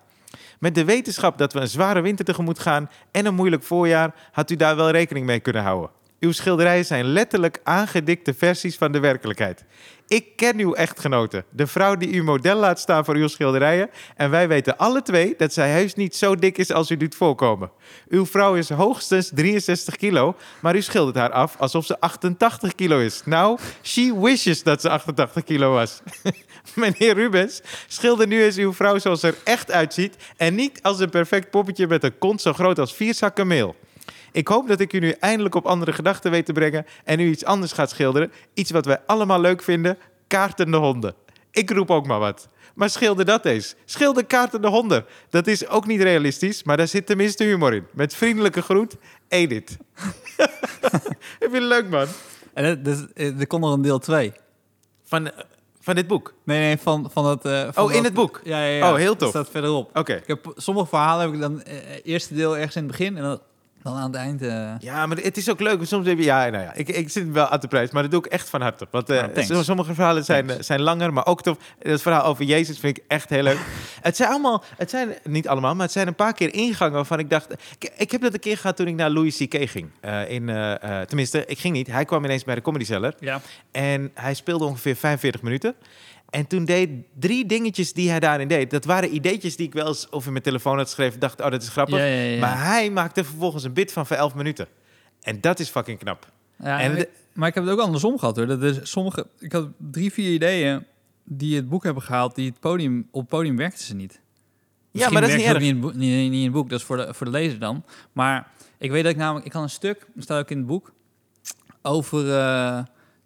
Met de wetenschap dat we een zware winter tegemoet gaan en een moeilijk voorjaar, had u daar wel rekening mee kunnen houden. Uw schilderijen zijn letterlijk aangedikte versies van de werkelijkheid. Ik ken uw echtgenote, de vrouw die u model laat staan voor uw schilderijen. En wij weten alle twee dat zij heus niet zo dik is als u doet voorkomen. Uw vrouw is hoogstens 63 kilo, maar u schildert haar af alsof ze 88 kilo is. Nou, she wishes dat ze 88 kilo was. Meneer Rubens, schilder nu eens uw vrouw zoals ze er echt uitziet... en niet als een perfect poppetje met een kont zo groot als vier zakken meel. Ik hoop dat ik u nu eindelijk op andere gedachten weet te brengen en u iets anders gaat schilderen. Iets wat wij allemaal leuk vinden: kaartende honden. Ik roep ook maar wat. Maar schilder dat eens. Schilder kaartende honden. Dat is ook niet realistisch, maar daar zit tenminste humor in. Met vriendelijke groet, Edith. vind het leuk, man. En er, dus, er komt nog een deel 2. Van, eh, van dit boek? Nee, nee, van, van het... eh, van Oh, in dat- het boek? Ja, ja, ja. Oh, heel tof. Dat staat verderop. Oké. Heb, sommige verhalen heb ik dan eh, eerste deel ergens in het begin en dan, dan aan het eind. eh, Ja, maar het is ook leuk. Soms heb je... Ja, nou ja, ik, ik zit wel aan de prijs, maar dat doe ik echt van harte. Want Nou, zo- sommige verhalen zijn, eh, zijn langer, maar ook tof. Het verhaal over Jezus vind ik echt heel leuk. het zijn allemaal... Het zijn niet allemaal, maar het zijn een paar keer ingangen waarvan ik dacht... Ik, ik heb dat een keer gehad toen ik naar Louis C.K. ging. In, tenminste, ik ging niet. Hij kwam ineens bij de Comedy Cellar. ja. En hij speelde ongeveer 45 minuten. En toen deed drie dingetjes die hij daarin deed. Dat waren ideetjes die ik wel eens of in mijn telefoon had geschreven. Dacht, oh, dat is grappig. Ja, ja, ja. Maar hij maakte vervolgens een bit van voor 11 minuten. En dat is fucking knap. Ja, En maar ik heb het ook andersom gehad hoor. Dat is sommige, ik had drie, vier ideeën die het boek hebben gehaald. Die het podium, op het podium werkten ze niet. Misschien maar dat is niet ook Niet in, het boek, niet, niet in het boek, dat is voor de, voor de lezer dan. Maar ik weet dat ik namelijk, ik had een stuk, dat staat ook in het boek, over eh,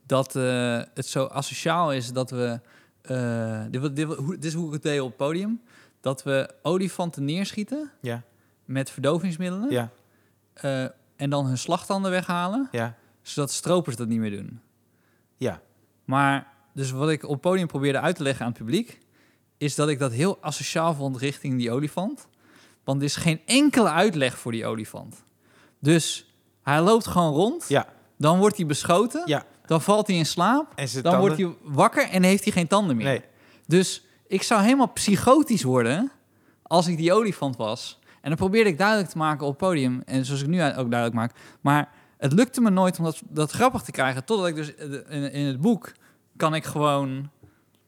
dat eh, het zo asociaal is dat we, eh, dit, dit, wa- hoe- dit is hoe ik het deed op het podium, dat we olifanten neerschieten Ja, met verdovingsmiddelen ja, eh, en dan hun slagtanden weghalen, ja, zodat stropers dat niet meer doen. ja. Maar dus wat ik op het podium probeerde uit te leggen aan het publiek, is dat ik dat heel asociaal vond richting die olifant. Want er is geen enkele uitleg voor die olifant. Dus hij loopt gewoon rond, Ja, dan wordt hij beschoten, ja. Dan valt hij in slaap, En dan tanden? wordt hij wakker en heeft hij geen tanden meer. Nee, Dus ik zou helemaal psychotisch worden als ik die olifant was. En dan probeerde ik duidelijk te maken op het podium. En zoals ik nu ook duidelijk maak. Maar het lukte me nooit om dat, dat grappig te krijgen. Totdat ik dus eh, in, in het boek kan ik gewoon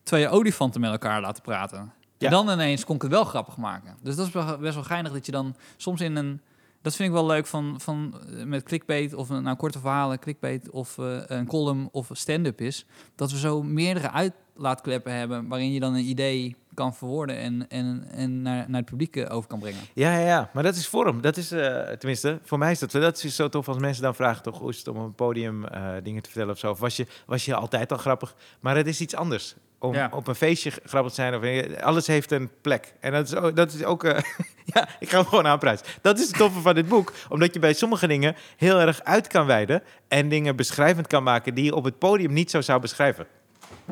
twee olifanten met elkaar laten praten. Ja. En dan ineens kon ik het wel grappig maken. Dus dat is best wel geinig dat je dan soms in een... Dat vind ik wel leuk van, van eh, met clickbait of een, nou, korte verhalen, clickbait of eh, een column of stand-up is. Dat we zo meerdere uitlaatkleppen hebben waarin je dan een idee kan verwoorden en, en, en naar, naar het publiek eh, over kan brengen. ja, ja, ja. Maar dat is vorm. Dat is, eh, tenminste, voor mij is dat, dat is zo tof als mensen dan vragen, toch, is het om op een podium eh, dingen te vertellen of zo. Of was je, was je altijd al grappig? Maar het is iets anders. Om Ja. op een feestje grappig te zijn. Of, alles heeft een plek. En dat is ook, dat is ook eh, ja, ik ga hem gewoon aanprijzen. Dat is het toffe van dit boek. Omdat je bij sommige dingen heel erg uit kan wijden. En dingen beschrijvend kan maken die je op het podium niet zo zou beschrijven.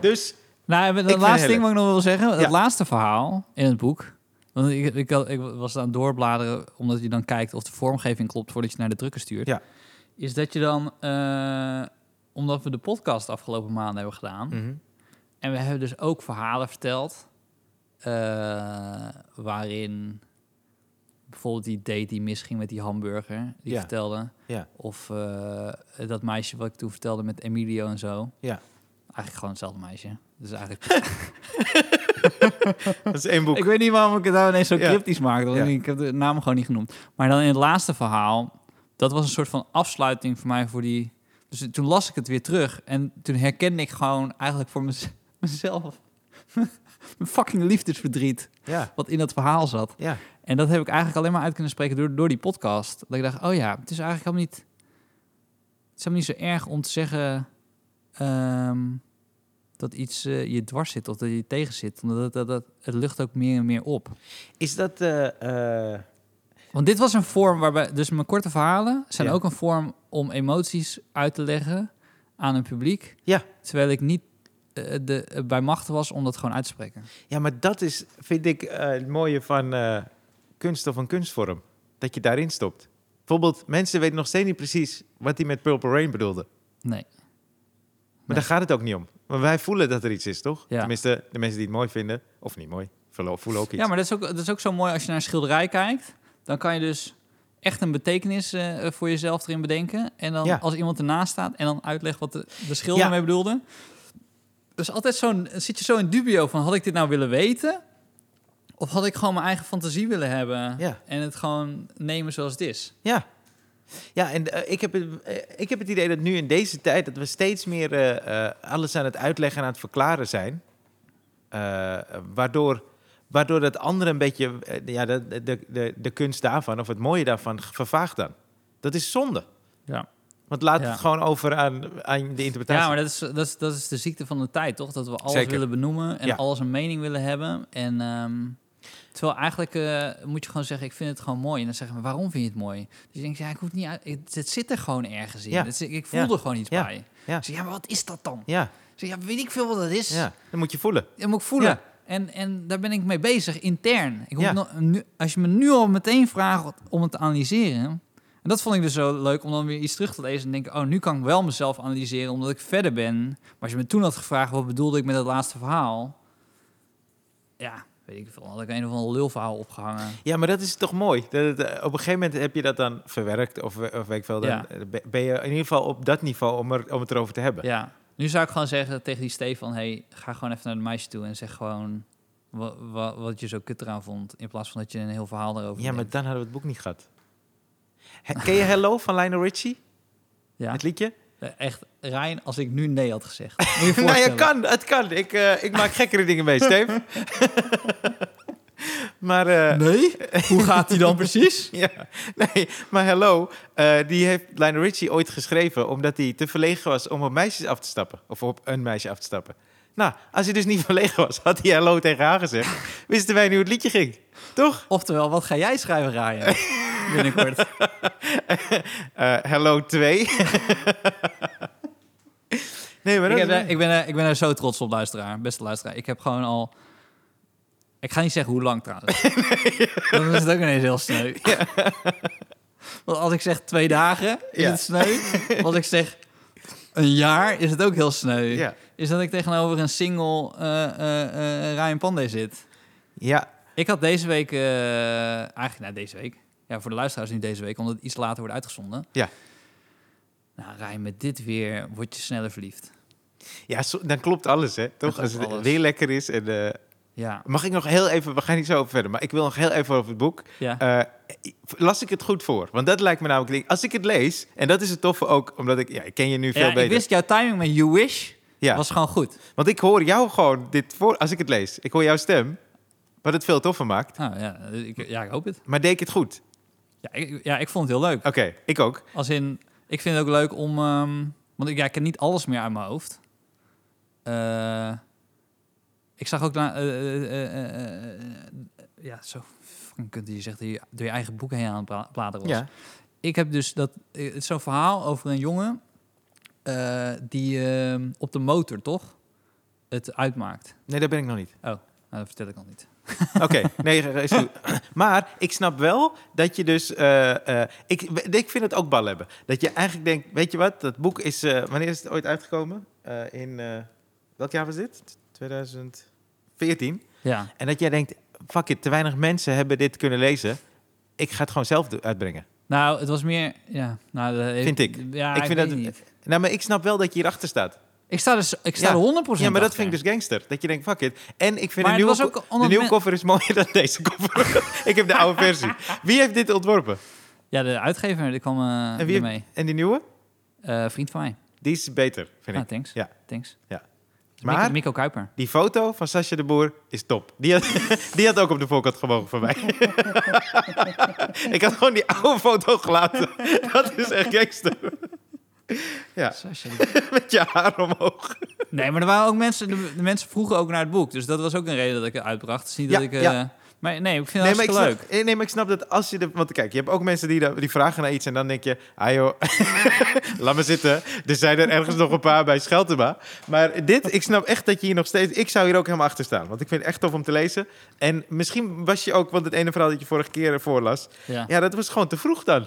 Dus, Nou, het laatste ding wat ik nog wil zeggen. Ja. Het laatste verhaal in het boek. Want ik, ik was aan het doorbladeren, omdat je dan kijkt of de vormgeving klopt voordat je naar de drukker stuurt. Ja. Is dat je dan, eh, omdat we de podcast afgelopen maanden hebben gedaan. mhm. En we hebben dus ook verhalen verteld. eh, waarin bijvoorbeeld die date die misging met die hamburger. Die Ja. vertelde. ja, Of eh, dat meisje wat ik toen vertelde met Emilio en zo. ja. Eigenlijk gewoon hetzelfde meisje. Dus eigenlijk Dat is één boek. Ik weet niet waarom ik het nou ineens zo cryptisch maakte. Ja. Ik heb de naam gewoon niet genoemd. Maar dan in het laatste verhaal... Dat was een soort van afsluiting voor mij voor die... Dus toen las ik het weer terug en toen herkende ik gewoon eigenlijk voor mez- mezelf mijn fucking liefdesverdriet Ja, wat in dat verhaal zat. ja. En dat heb ik eigenlijk alleen maar uit kunnen spreken door, door die podcast. Dat ik dacht, oh ja, het is eigenlijk helemaal niet... Het is helemaal niet zo erg om te zeggen ehm, dat iets eh, je dwars zit of dat je tegen zit. Omdat dat, dat, het lucht ook meer en meer op. Is dat... eh, Want dit was een vorm waarbij... Dus mijn korte verhalen zijn Ja. ook een vorm om emoties uit te leggen aan een publiek. Ja. Terwijl ik niet de, eh, bij machten was om dat gewoon uit te spreken. ja, maar dat is, vind ik, eh, het mooie van eh, kunst of een kunstvorm. Dat je daarin stopt. Bijvoorbeeld, mensen weten nog steeds niet precies wat hij met Purple Rain bedoelde. Nee. Maar daar gaat het ook niet om. Maar wij voelen dat er iets is, toch? Ja. Tenminste, de mensen die het mooi vinden, of niet mooi, voelen ook iets. Ja, maar dat is, ook, dat is ook zo mooi als je naar een schilderij kijkt. Dan kan je dus echt een betekenis eh, voor jezelf erin bedenken. En dan Ja. als iemand ernaast staat en dan uitlegt wat de, de schilder Ja. mee bedoelde. Dus altijd zo'n, zit je zo in dubio van, had ik dit nou willen weten? Of had ik gewoon mijn eigen fantasie willen hebben? Ja. En het gewoon nemen zoals het is? Ja. Ja, en eh, ik, heb het, eh, ik heb het idee dat nu in deze tijd... dat we steeds meer eh, alles aan het uitleggen en aan het verklaren zijn. Waardoor, waardoor dat andere een beetje... ja, de, de, de, de kunst daarvan, of het mooie daarvan, vervaagt dan. Dat is zonde. Ja. Want laat Ja. het gewoon over aan, aan de interpretatie. Ja, maar dat is, dat, is, dat is de ziekte van de tijd, toch? Dat we alles Zeker. willen benoemen en Ja. alles een mening willen hebben. En ehm, terwijl eigenlijk eh, moet je gewoon zeggen, ik vind het gewoon mooi. En dan zeggen we, waarom vind je het mooi? Dus je denkt, ja, ik hoef niet uit. Het, het zit er gewoon ergens in. Ja. Het zit- ik voel er gewoon iets bij. Ja. Zeg, ja, maar wat is dat dan? Ja, ja, weet ik veel wat dat is. ja, dat moet je voelen. Dat moet ik voelen. En, en daar ben ik mee bezig, intern. Ik hoef Ja. nog- nu, als je me nu al meteen vraagt om het te analyseren... En dat vond ik dus zo leuk, om dan weer iets terug te lezen en denken... oh, nu kan ik wel mezelf analyseren, omdat ik verder ben. Maar als je me toen had gevraagd, wat bedoelde ik met het laatste verhaal? Ja, weet ik veel. Had ik een of ander lulverhaal opgehangen. Ja, maar dat is toch mooi. Dat eh, op een gegeven moment heb je dat dan verwerkt, of, eh, of weet ik veel. Dan Ja. be- ben je in ieder geval op dat niveau om, er, om het erover te hebben. Ja, nu zou ik gewoon zeggen tegen die Stefan... hey, ga gewoon even naar de meisje toe en zeg gewoon... Wat, wat, je zo kut eraan vond. In plaats van dat je een heel verhaal erover Ja, maar dan hadden we het boek niet gehad. Ken je Hello van Lionel Richie? Ja. Het liedje? Eh, Echt, Rijn, als ik nu nee had gezegd. Moet je nou, je kan, het kan. Ik, eh, ik maak gekkere dingen mee, Steve. maar, eh, Nee? Hoe gaat die dan precies? ja, nee, maar Hello, die heeft Lionel Richie ooit geschreven omdat hij te verlegen was om op meisjes af te stappen. Of op een meisje af te stappen. Nou, als hij dus niet verlegen was, had hij Hello tegen haar gezegd. Wisten wij nu hoe het liedje ging. Toch? Oftewel, wat ga jij schrijven, Ryan? Binnenkort. Eh, hello 2. nee, maar ik, heb, ik, ben er, ik ben er zo trots op, luisteraar. Beste luisteraar. Ik heb gewoon al... Ik ga niet zeggen hoe lang trouwens. Dan is het ook ineens heel sneu. Want als ik zeg twee dagen, is Ja. het sneu. Als ik zeg een jaar, is het ook heel sneu. Ja. Is dat ik tegenover een single eh eh Ryan Pandey zit. ja, Ik had deze week, eigenlijk nou, deze week. Ja, voor de luisteraars niet deze week, omdat het iets later wordt uitgezonden. Ja. Nou, Rijn, met dit weer word je sneller verliefd. ja zo- dan klopt alles, hè? Toch? Als het alles. weer lekker is. En, eh, Ja, mag ik nog heel even, we gaan niet zo over verder, maar ik wil nog heel even over het boek. ja. Eh, las ik het goed voor? Want dat lijkt me namelijk, als ik het lees, en dat is het toffe ook, omdat ik, ja, ik ken je nu veel ja beter. ik wist jouw timing met You Wish ja, was gewoon goed. want ik hoor jou gewoon dit voor, als ik het lees. Ik hoor jouw stem, wat het veel toffer maakt. Nou ja, ik, ja, ik hoop het. Maar deed ik het goed? Ja ik, ja, ik vond het heel leuk. Oké, ik ook. Als in, ik vind het ook leuk om... ehm, want ik, ja, ik ken niet alles meer uit mijn hoofd. Eh, ik zag ook... na- eh, eh, ja, zo kunt je zegt dat je door je eigen boek heen aan het bla- bladeren was. Ja. Ik heb dus dat... Het is zo'n verhaal over een jongen... die ehm, op de motor, toch? Het uitmaakt. Nee, dat ben ik nog niet. Nou, dat vertel ik al niet. Oké, nee, is goed. Maar ik snap wel dat je dus... eh, eh, ik, ik vind het ook bal hebben. Dat je eigenlijk denkt, weet je wat, dat boek is... eh, wanneer is het ooit uitgekomen? In, welk jaar was dit? 2014. Ja. En dat jij denkt, fuck it, te weinig mensen hebben dit kunnen lezen. Ik ga het gewoon zelf uitbrengen. Nou, het was meer... Ja, nou, Vind ik. Ja, Ik ik, vind dat- niet. Nou, maar ik snap wel dat je hierachter staat. Ik sta, dus, ik sta Ja. er 100% Ja, maar dat vind ik dus gangster. Dat je denkt, fuck it. En ik vind de nieuwe, ook de nieuwe cover is mooier dan deze cover. ik heb de oude versie. Wie heeft dit ontworpen? Ja, de uitgever, die kwam eh En wie ermee. heeft- En die nieuwe? Eh, vriend van mij. Die is beter, vind Ah, ik. thanks. Ja. Thanks. Ja. Maar- Mikko Kuiper. Die foto van Sascha de Boer is top. Die had, die had ook op de voorkant gemogen van mij. ik had gewoon die oude foto gelaten. Dat is echt gangster. Ja, met je haar omhoog. Nee, maar er waren ook mensen, de, de mensen vroegen ook naar het boek. Dus dat was ook een reden dat ik het uitbracht. Het is niet Ja, dat ik... eh, ja. Maar nee, ik vind het Nee snap, leuk. eh, nee, maar ik snap dat als je... De, want kijk, je hebt ook mensen die, die vragen naar iets... en dan denk je, ah joh, laat me zitten. Er zijn er ergens nog een paar bij Scheltema. Maar dit, ik snap echt dat je hier nog steeds... Ik zou hier ook helemaal achter staan. Want ik vind het echt tof om te lezen. En misschien was je ook... Want het ene verhaal dat je vorige keer voorlas... Ja. Ja, dat was gewoon te vroeg dan.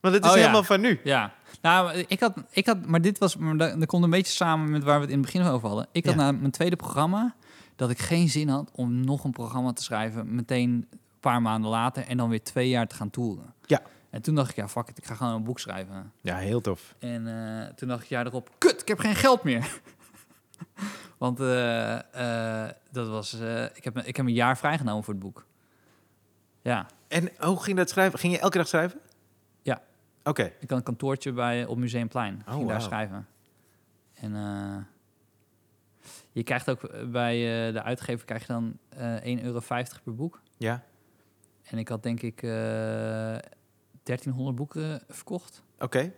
Want het is Oh, ja. helemaal van nu. Ja, nou, ik had, ik had, maar dit was, maar dat, dat komt een beetje samen met waar we het in het begin over hadden. Ik had na mijn tweede programma dat ik geen zin had om nog een programma te schrijven, meteen een paar maanden later en dan weer twee jaar te gaan toeren. Ja. En toen dacht ik, ja, fuck it, ik ga gewoon een boek schrijven. Ja, heel tof. En eh, toen dacht ik, ja, erop, kut, ik heb geen geld meer. Want eh, eh, dat was, ik, heb, ik heb een jaar vrijgenomen voor het boek. Ja, En hoe ging dat schrijven? Ging je elke dag schrijven? Oké. Ik had een kantoortje bij, op Museumplein. Oh, ging daar schrijven. En eh, je krijgt ook bij eh, de uitgever krijg je dan eh 1,50 euro per boek. Ja. En ik had denk ik eh 1300 boeken verkocht. Oké.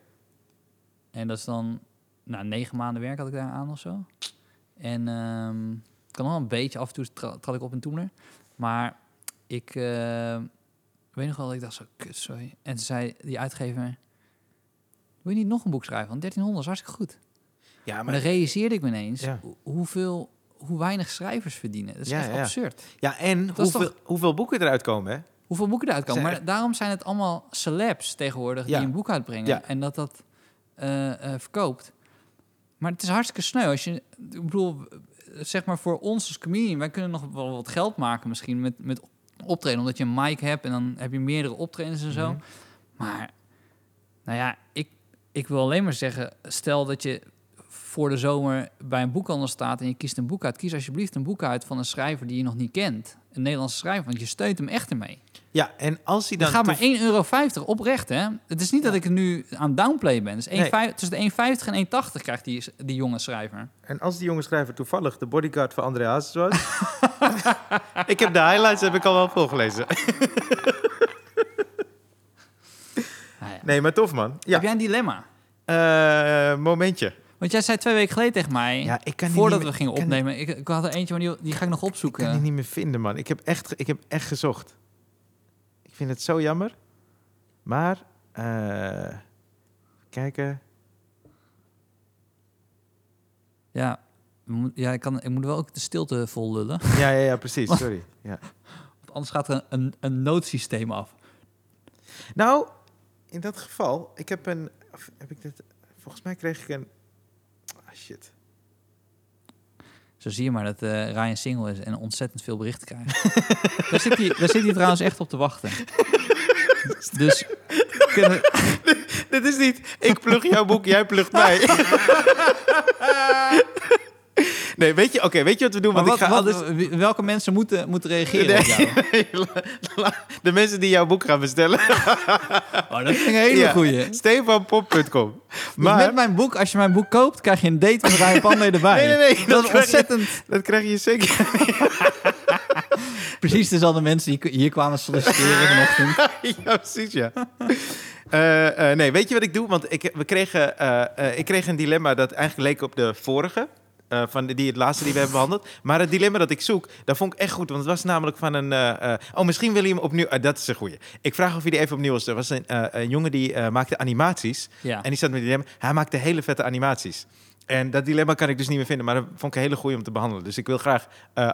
En dat is dan nou, negen maanden werk had ik daar aan of zo. En ik kan wel een beetje af en toe tra- trad ik op in Toemler. Maar ik eh, weet nog wel dat ik dacht zo, kut, sorry. En toen zei die uitgever, wil je niet nog een boek schrijven? Want 1300 is hartstikke goed. Ja, Maar maar... dan realiseerde ik me ineens Ja. hoeveel, hoe weinig schrijvers verdienen. Dat is Ja, echt ja. absurd. Ja, en Dat hoeveel, hoeveel boeken eruit komen, hè? Hoeveel boeken eruit komen. Zijn Maar daarom zijn het allemaal celebs tegenwoordig die een boek uitbrengen. En dat dat eh, eh, verkoopt. Maar het is hartstikke sneu. Als je, ik bedoel, zeg maar voor ons als comedian, wij kunnen nog wel wat geld maken misschien met, met optreden. Omdat je een mic hebt en dan heb je meerdere optredens en zo. Mhm. Maar, nou ja, ik, ik wil alleen maar zeggen, stel dat je voor de zomer bij een boekhandel staat en je kiest een boek uit. Kies alsjeblieft een boek uit van een schrijver die je nog niet kent. Een Nederlandse schrijver, want je steunt hem echt ermee. Ja, en als hij Dan dan... gaat maar toef- 1,50 euro oprecht, hè? Het is niet dat ik het nu aan downplay ben. Dus Nee. 1,50 tussen de 1,50 en 1,80 krijgt die, die jonge schrijver. En als die jonge schrijver toevallig de bodyguard van André Hazes was... ik heb de highlights heb ik al wel volgelezen. Ja. nee, maar tof, man. Ja, Heb jij een dilemma? Eh, momentje. Want jij zei twee weken geleden tegen mij, Ja, ik kan voordat niet we gingen meer- opnemen... Ik, ik had er eentje, maar die, die ga ik nog Ik kan opzoeken. die niet meer vinden, man. Ik heb echt, ik heb echt gezocht. Ik vind het zo jammer. Maar, eh, kijken. Ja, ja ik, kan, ik moet wel ook de stilte vol lullen. Ja, ja, ja, precies. Sorry. Ja. Want anders gaat er een, een, een noodsysteem af. Nou, in dat geval, ik heb een, heb ik dit, volgens mij kreeg ik een, shit. Zo zie je maar dat eh, Ryan single is en ontzettend veel berichten krijgt. daar, zit hij, daar zit hij trouwens echt op te wachten. Dus kunnen, Dit is niet, ik plug jouw boek, jij plugt mij. Nee, weet je, oké, weet je wat we doen? Want wat, ik ga wat- anders... wie- welke mensen moeten, moeten reageren op jou? De mensen die jouw boek gaan bestellen. Oh, dat ik een hele Ja. goeie. Stefanpop.com. Dus Maar, met mijn boek, als je mijn boek koopt, krijg je een date met Ryan Pandey erbij. Nee, nee, nee, dat Dat is krijg je- ontzettend... dat krijg je zeker. Precies dezelfde mensen die hier kwamen solliciteren vanochtend. ja, precies, ja. Eh, eh, nee, weet je wat ik doe? Want ik, we kregen, eh, ik kreeg een dilemma dat eigenlijk leek op de vorige. Eh, van die, het laatste die we hebben behandeld. Maar het dilemma dat ik zoek, dat vond ik echt goed. Want het was namelijk van een... eh, eh, oh, misschien wil je hem opnieuw... dat is een goeie. Ik vraag of hij die even opnieuw is. Er was een, een jongen die maakte animaties. Ja. En die zat met het dilemma. Hij maakte hele vette animaties. En dat dilemma kan ik dus niet meer vinden. Maar dat vond ik een hele goeie om te behandelen. Dus ik wil graag,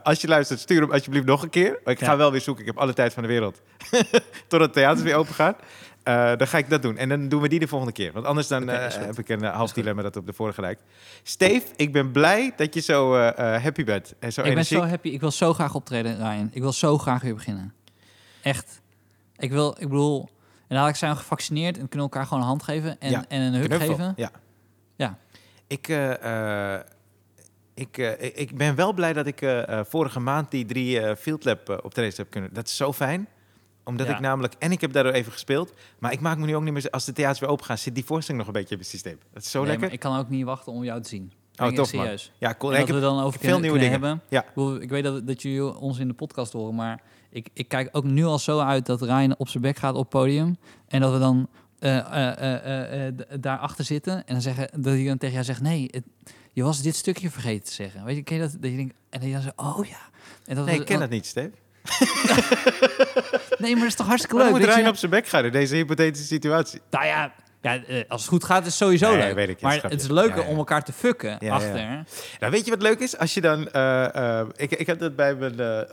als je luistert, stuur hem alsjeblieft nog een keer. Ik ga Ja. wel weer zoeken. Ik heb alle tijd van de wereld. Tot het theater weer open gaat. Eh, dan ga ik dat doen. En dan doen we die de volgende keer. Want anders dan eh, heb ik een eh, half dilemma dat op de vorige lijkt. Steve, ik ben blij dat je zo happy bent. En zo Ik ben zo happy. Ik wil zo graag optreden, Ryan. Ik wil zo graag weer beginnen. Echt. Ik wil, ik bedoel... En dadelijk zijn we gevaccineerd en kunnen elkaar gewoon een hand geven en, Ja, en een Knuffel. geven. Ja. Ja. Ik, ik, ik- ben wel blij dat ik vorige maand die drie eh Field Lab optredens heb kunnen. Dat is zo fijn. Omdat Ja. ik namelijk... En ik heb daardoor even gespeeld. Maar ik maak me nu ook niet meer... Als de theaters weer open gaan, zit die voorstelling nog een beetje in mijn systeem. Dat is zo Nee, lekker. ik kan ook niet wachten om jou te zien. Oh, man. serieus. Ja, cool. En dat ik we dan over veel nieuwe dingen. hebben. Ja. Ik weet dat, dat jullie ons in de podcast horen, maar ik, ik kijk ook nu al zo uit dat Ryan op zijn bek gaat op het podium. En dat we dan eh, d- daarachter zitten en dan zeggen, dat hij dan tegen jou zegt, nee, het- je was dit stukje vergeten te zeggen. Weet je, ken je dat? Dat je denkt, en dat je dan zegt, oh ja. En dat Nee, ik ken dat niet, Steve. Nee, maar dat is toch hartstikke leuk. moet dat Ryan je- op zijn bek gaan in deze hypothetische situatie? Nou ja, ja, eh, als het goed gaat is het sowieso Nee, leuk. weet ik, ja, maar schatje. het is leuker Ja, ja. om elkaar te fucken ja. achter. Nou, weet je wat leuk is? Als je dan... eh, eh, ik, ik heb dat bij mijn...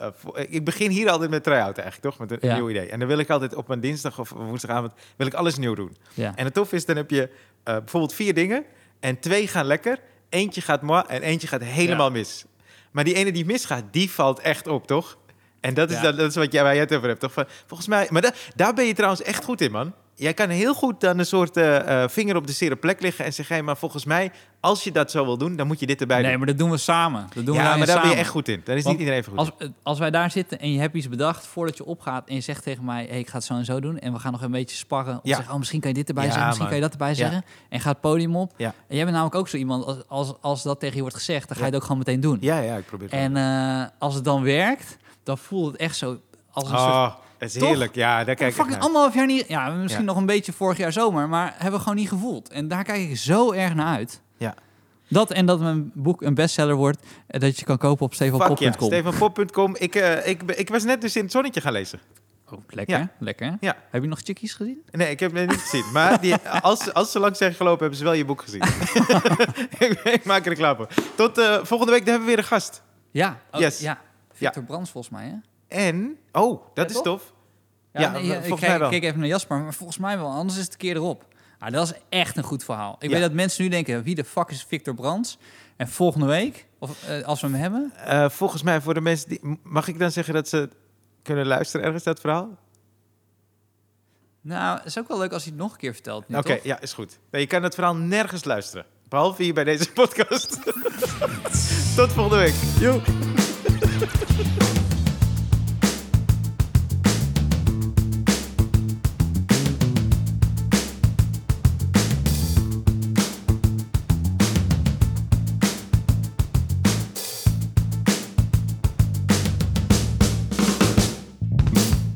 ik begin hier altijd met try-out eigenlijk, toch? Met een Ja. nieuw idee. En dan wil ik altijd op mijn dinsdag of woensdagavond... wil ik alles nieuw doen. Ja. En het tof is, dan heb je eh, bijvoorbeeld vier dingen... en twee gaan lekker, eentje gaat moi en eentje gaat helemaal mis. Maar die ene die misgaat, die valt echt op, toch? En dat is, Ja. dat is wat jij, waar jij het over hebt, toch? Van, volgens mij... Maar da- daar ben je trouwens echt goed in, man. Jij kan heel goed dan een soort eh, eh, vinger op de zere plek liggen... en zeggen, hey, maar volgens mij, als je dat zo wil doen... dan moet je dit erbij Nee, doen. maar dat doen we samen. Dat doen we ja, daarin maar daar ben je echt goed in. Daar is Want niet iedereen goed Als, als wij daar zitten en je hebt iets bedacht voordat je opgaat en je zegt tegen mij, hey, ik ga het zo en zo doen en we gaan nog een beetje sparren. Of Ja. zeggen, oh, misschien kan je dit erbij Ja, zeggen, misschien man. kan je dat erbij zeggen. En gaat het podium op. Ja. En jij bent namelijk ook zo iemand, als, als, als dat tegen je wordt gezegd, dan ga je het ook gewoon meteen doen. Ja, ja, ik probeer het En eh, als het dan werkt, dan voelt het echt zo als een soort... Oh, het is Toch? heerlijk. Ja, daar kijk ik fucking naar. anderhalf jaar niet... Ja, misschien Ja. nog een beetje vorig jaar zomer, maar hebben we gewoon niet gevoeld. En daar kijk ik zo erg naar uit. Ja. Dat en dat mijn boek een bestseller wordt, en dat je kan kopen op Fuck ja, stevenpop.com. stevenpop.com. Ik, eh, ik, ben- ik was net dus in het zonnetje gaan lezen. Oh, lekker, Ja. lekker. Ja. Heb je nog chickies gezien? Nee, ik heb het niet gezien. Maar die, als, als ze langs zijn gelopen, hebben ze wel je boek gezien. ik, ik maak er reclame voor. Tot eh, volgende week, dan hebben we weer een gast. Ja. Oh, Yes. Ja. Victor Brands volgens mij, hè? En, oh, dat Ja, is tof. Ja, nee, maar ik volgens keek, mij wel. keek even naar Jasper, maar volgens mij wel. Anders is het een keer erop. Ah, dat is echt een goed verhaal. Ik weet dat mensen nu denken, wie de fuck is Victor Brands? En volgende week, of eh, als we hem hebben... Eh, volgens mij, voor de mensen die... Mag ik dan zeggen dat ze kunnen luisteren ergens, dat verhaal? Nou, het is ook wel leuk als hij het nog een keer vertelt. Oké, ja, is goed. Nee, je kan het verhaal nergens luisteren. Behalve hier bij deze podcast. Tot volgende week. Joe. Mm-hmm.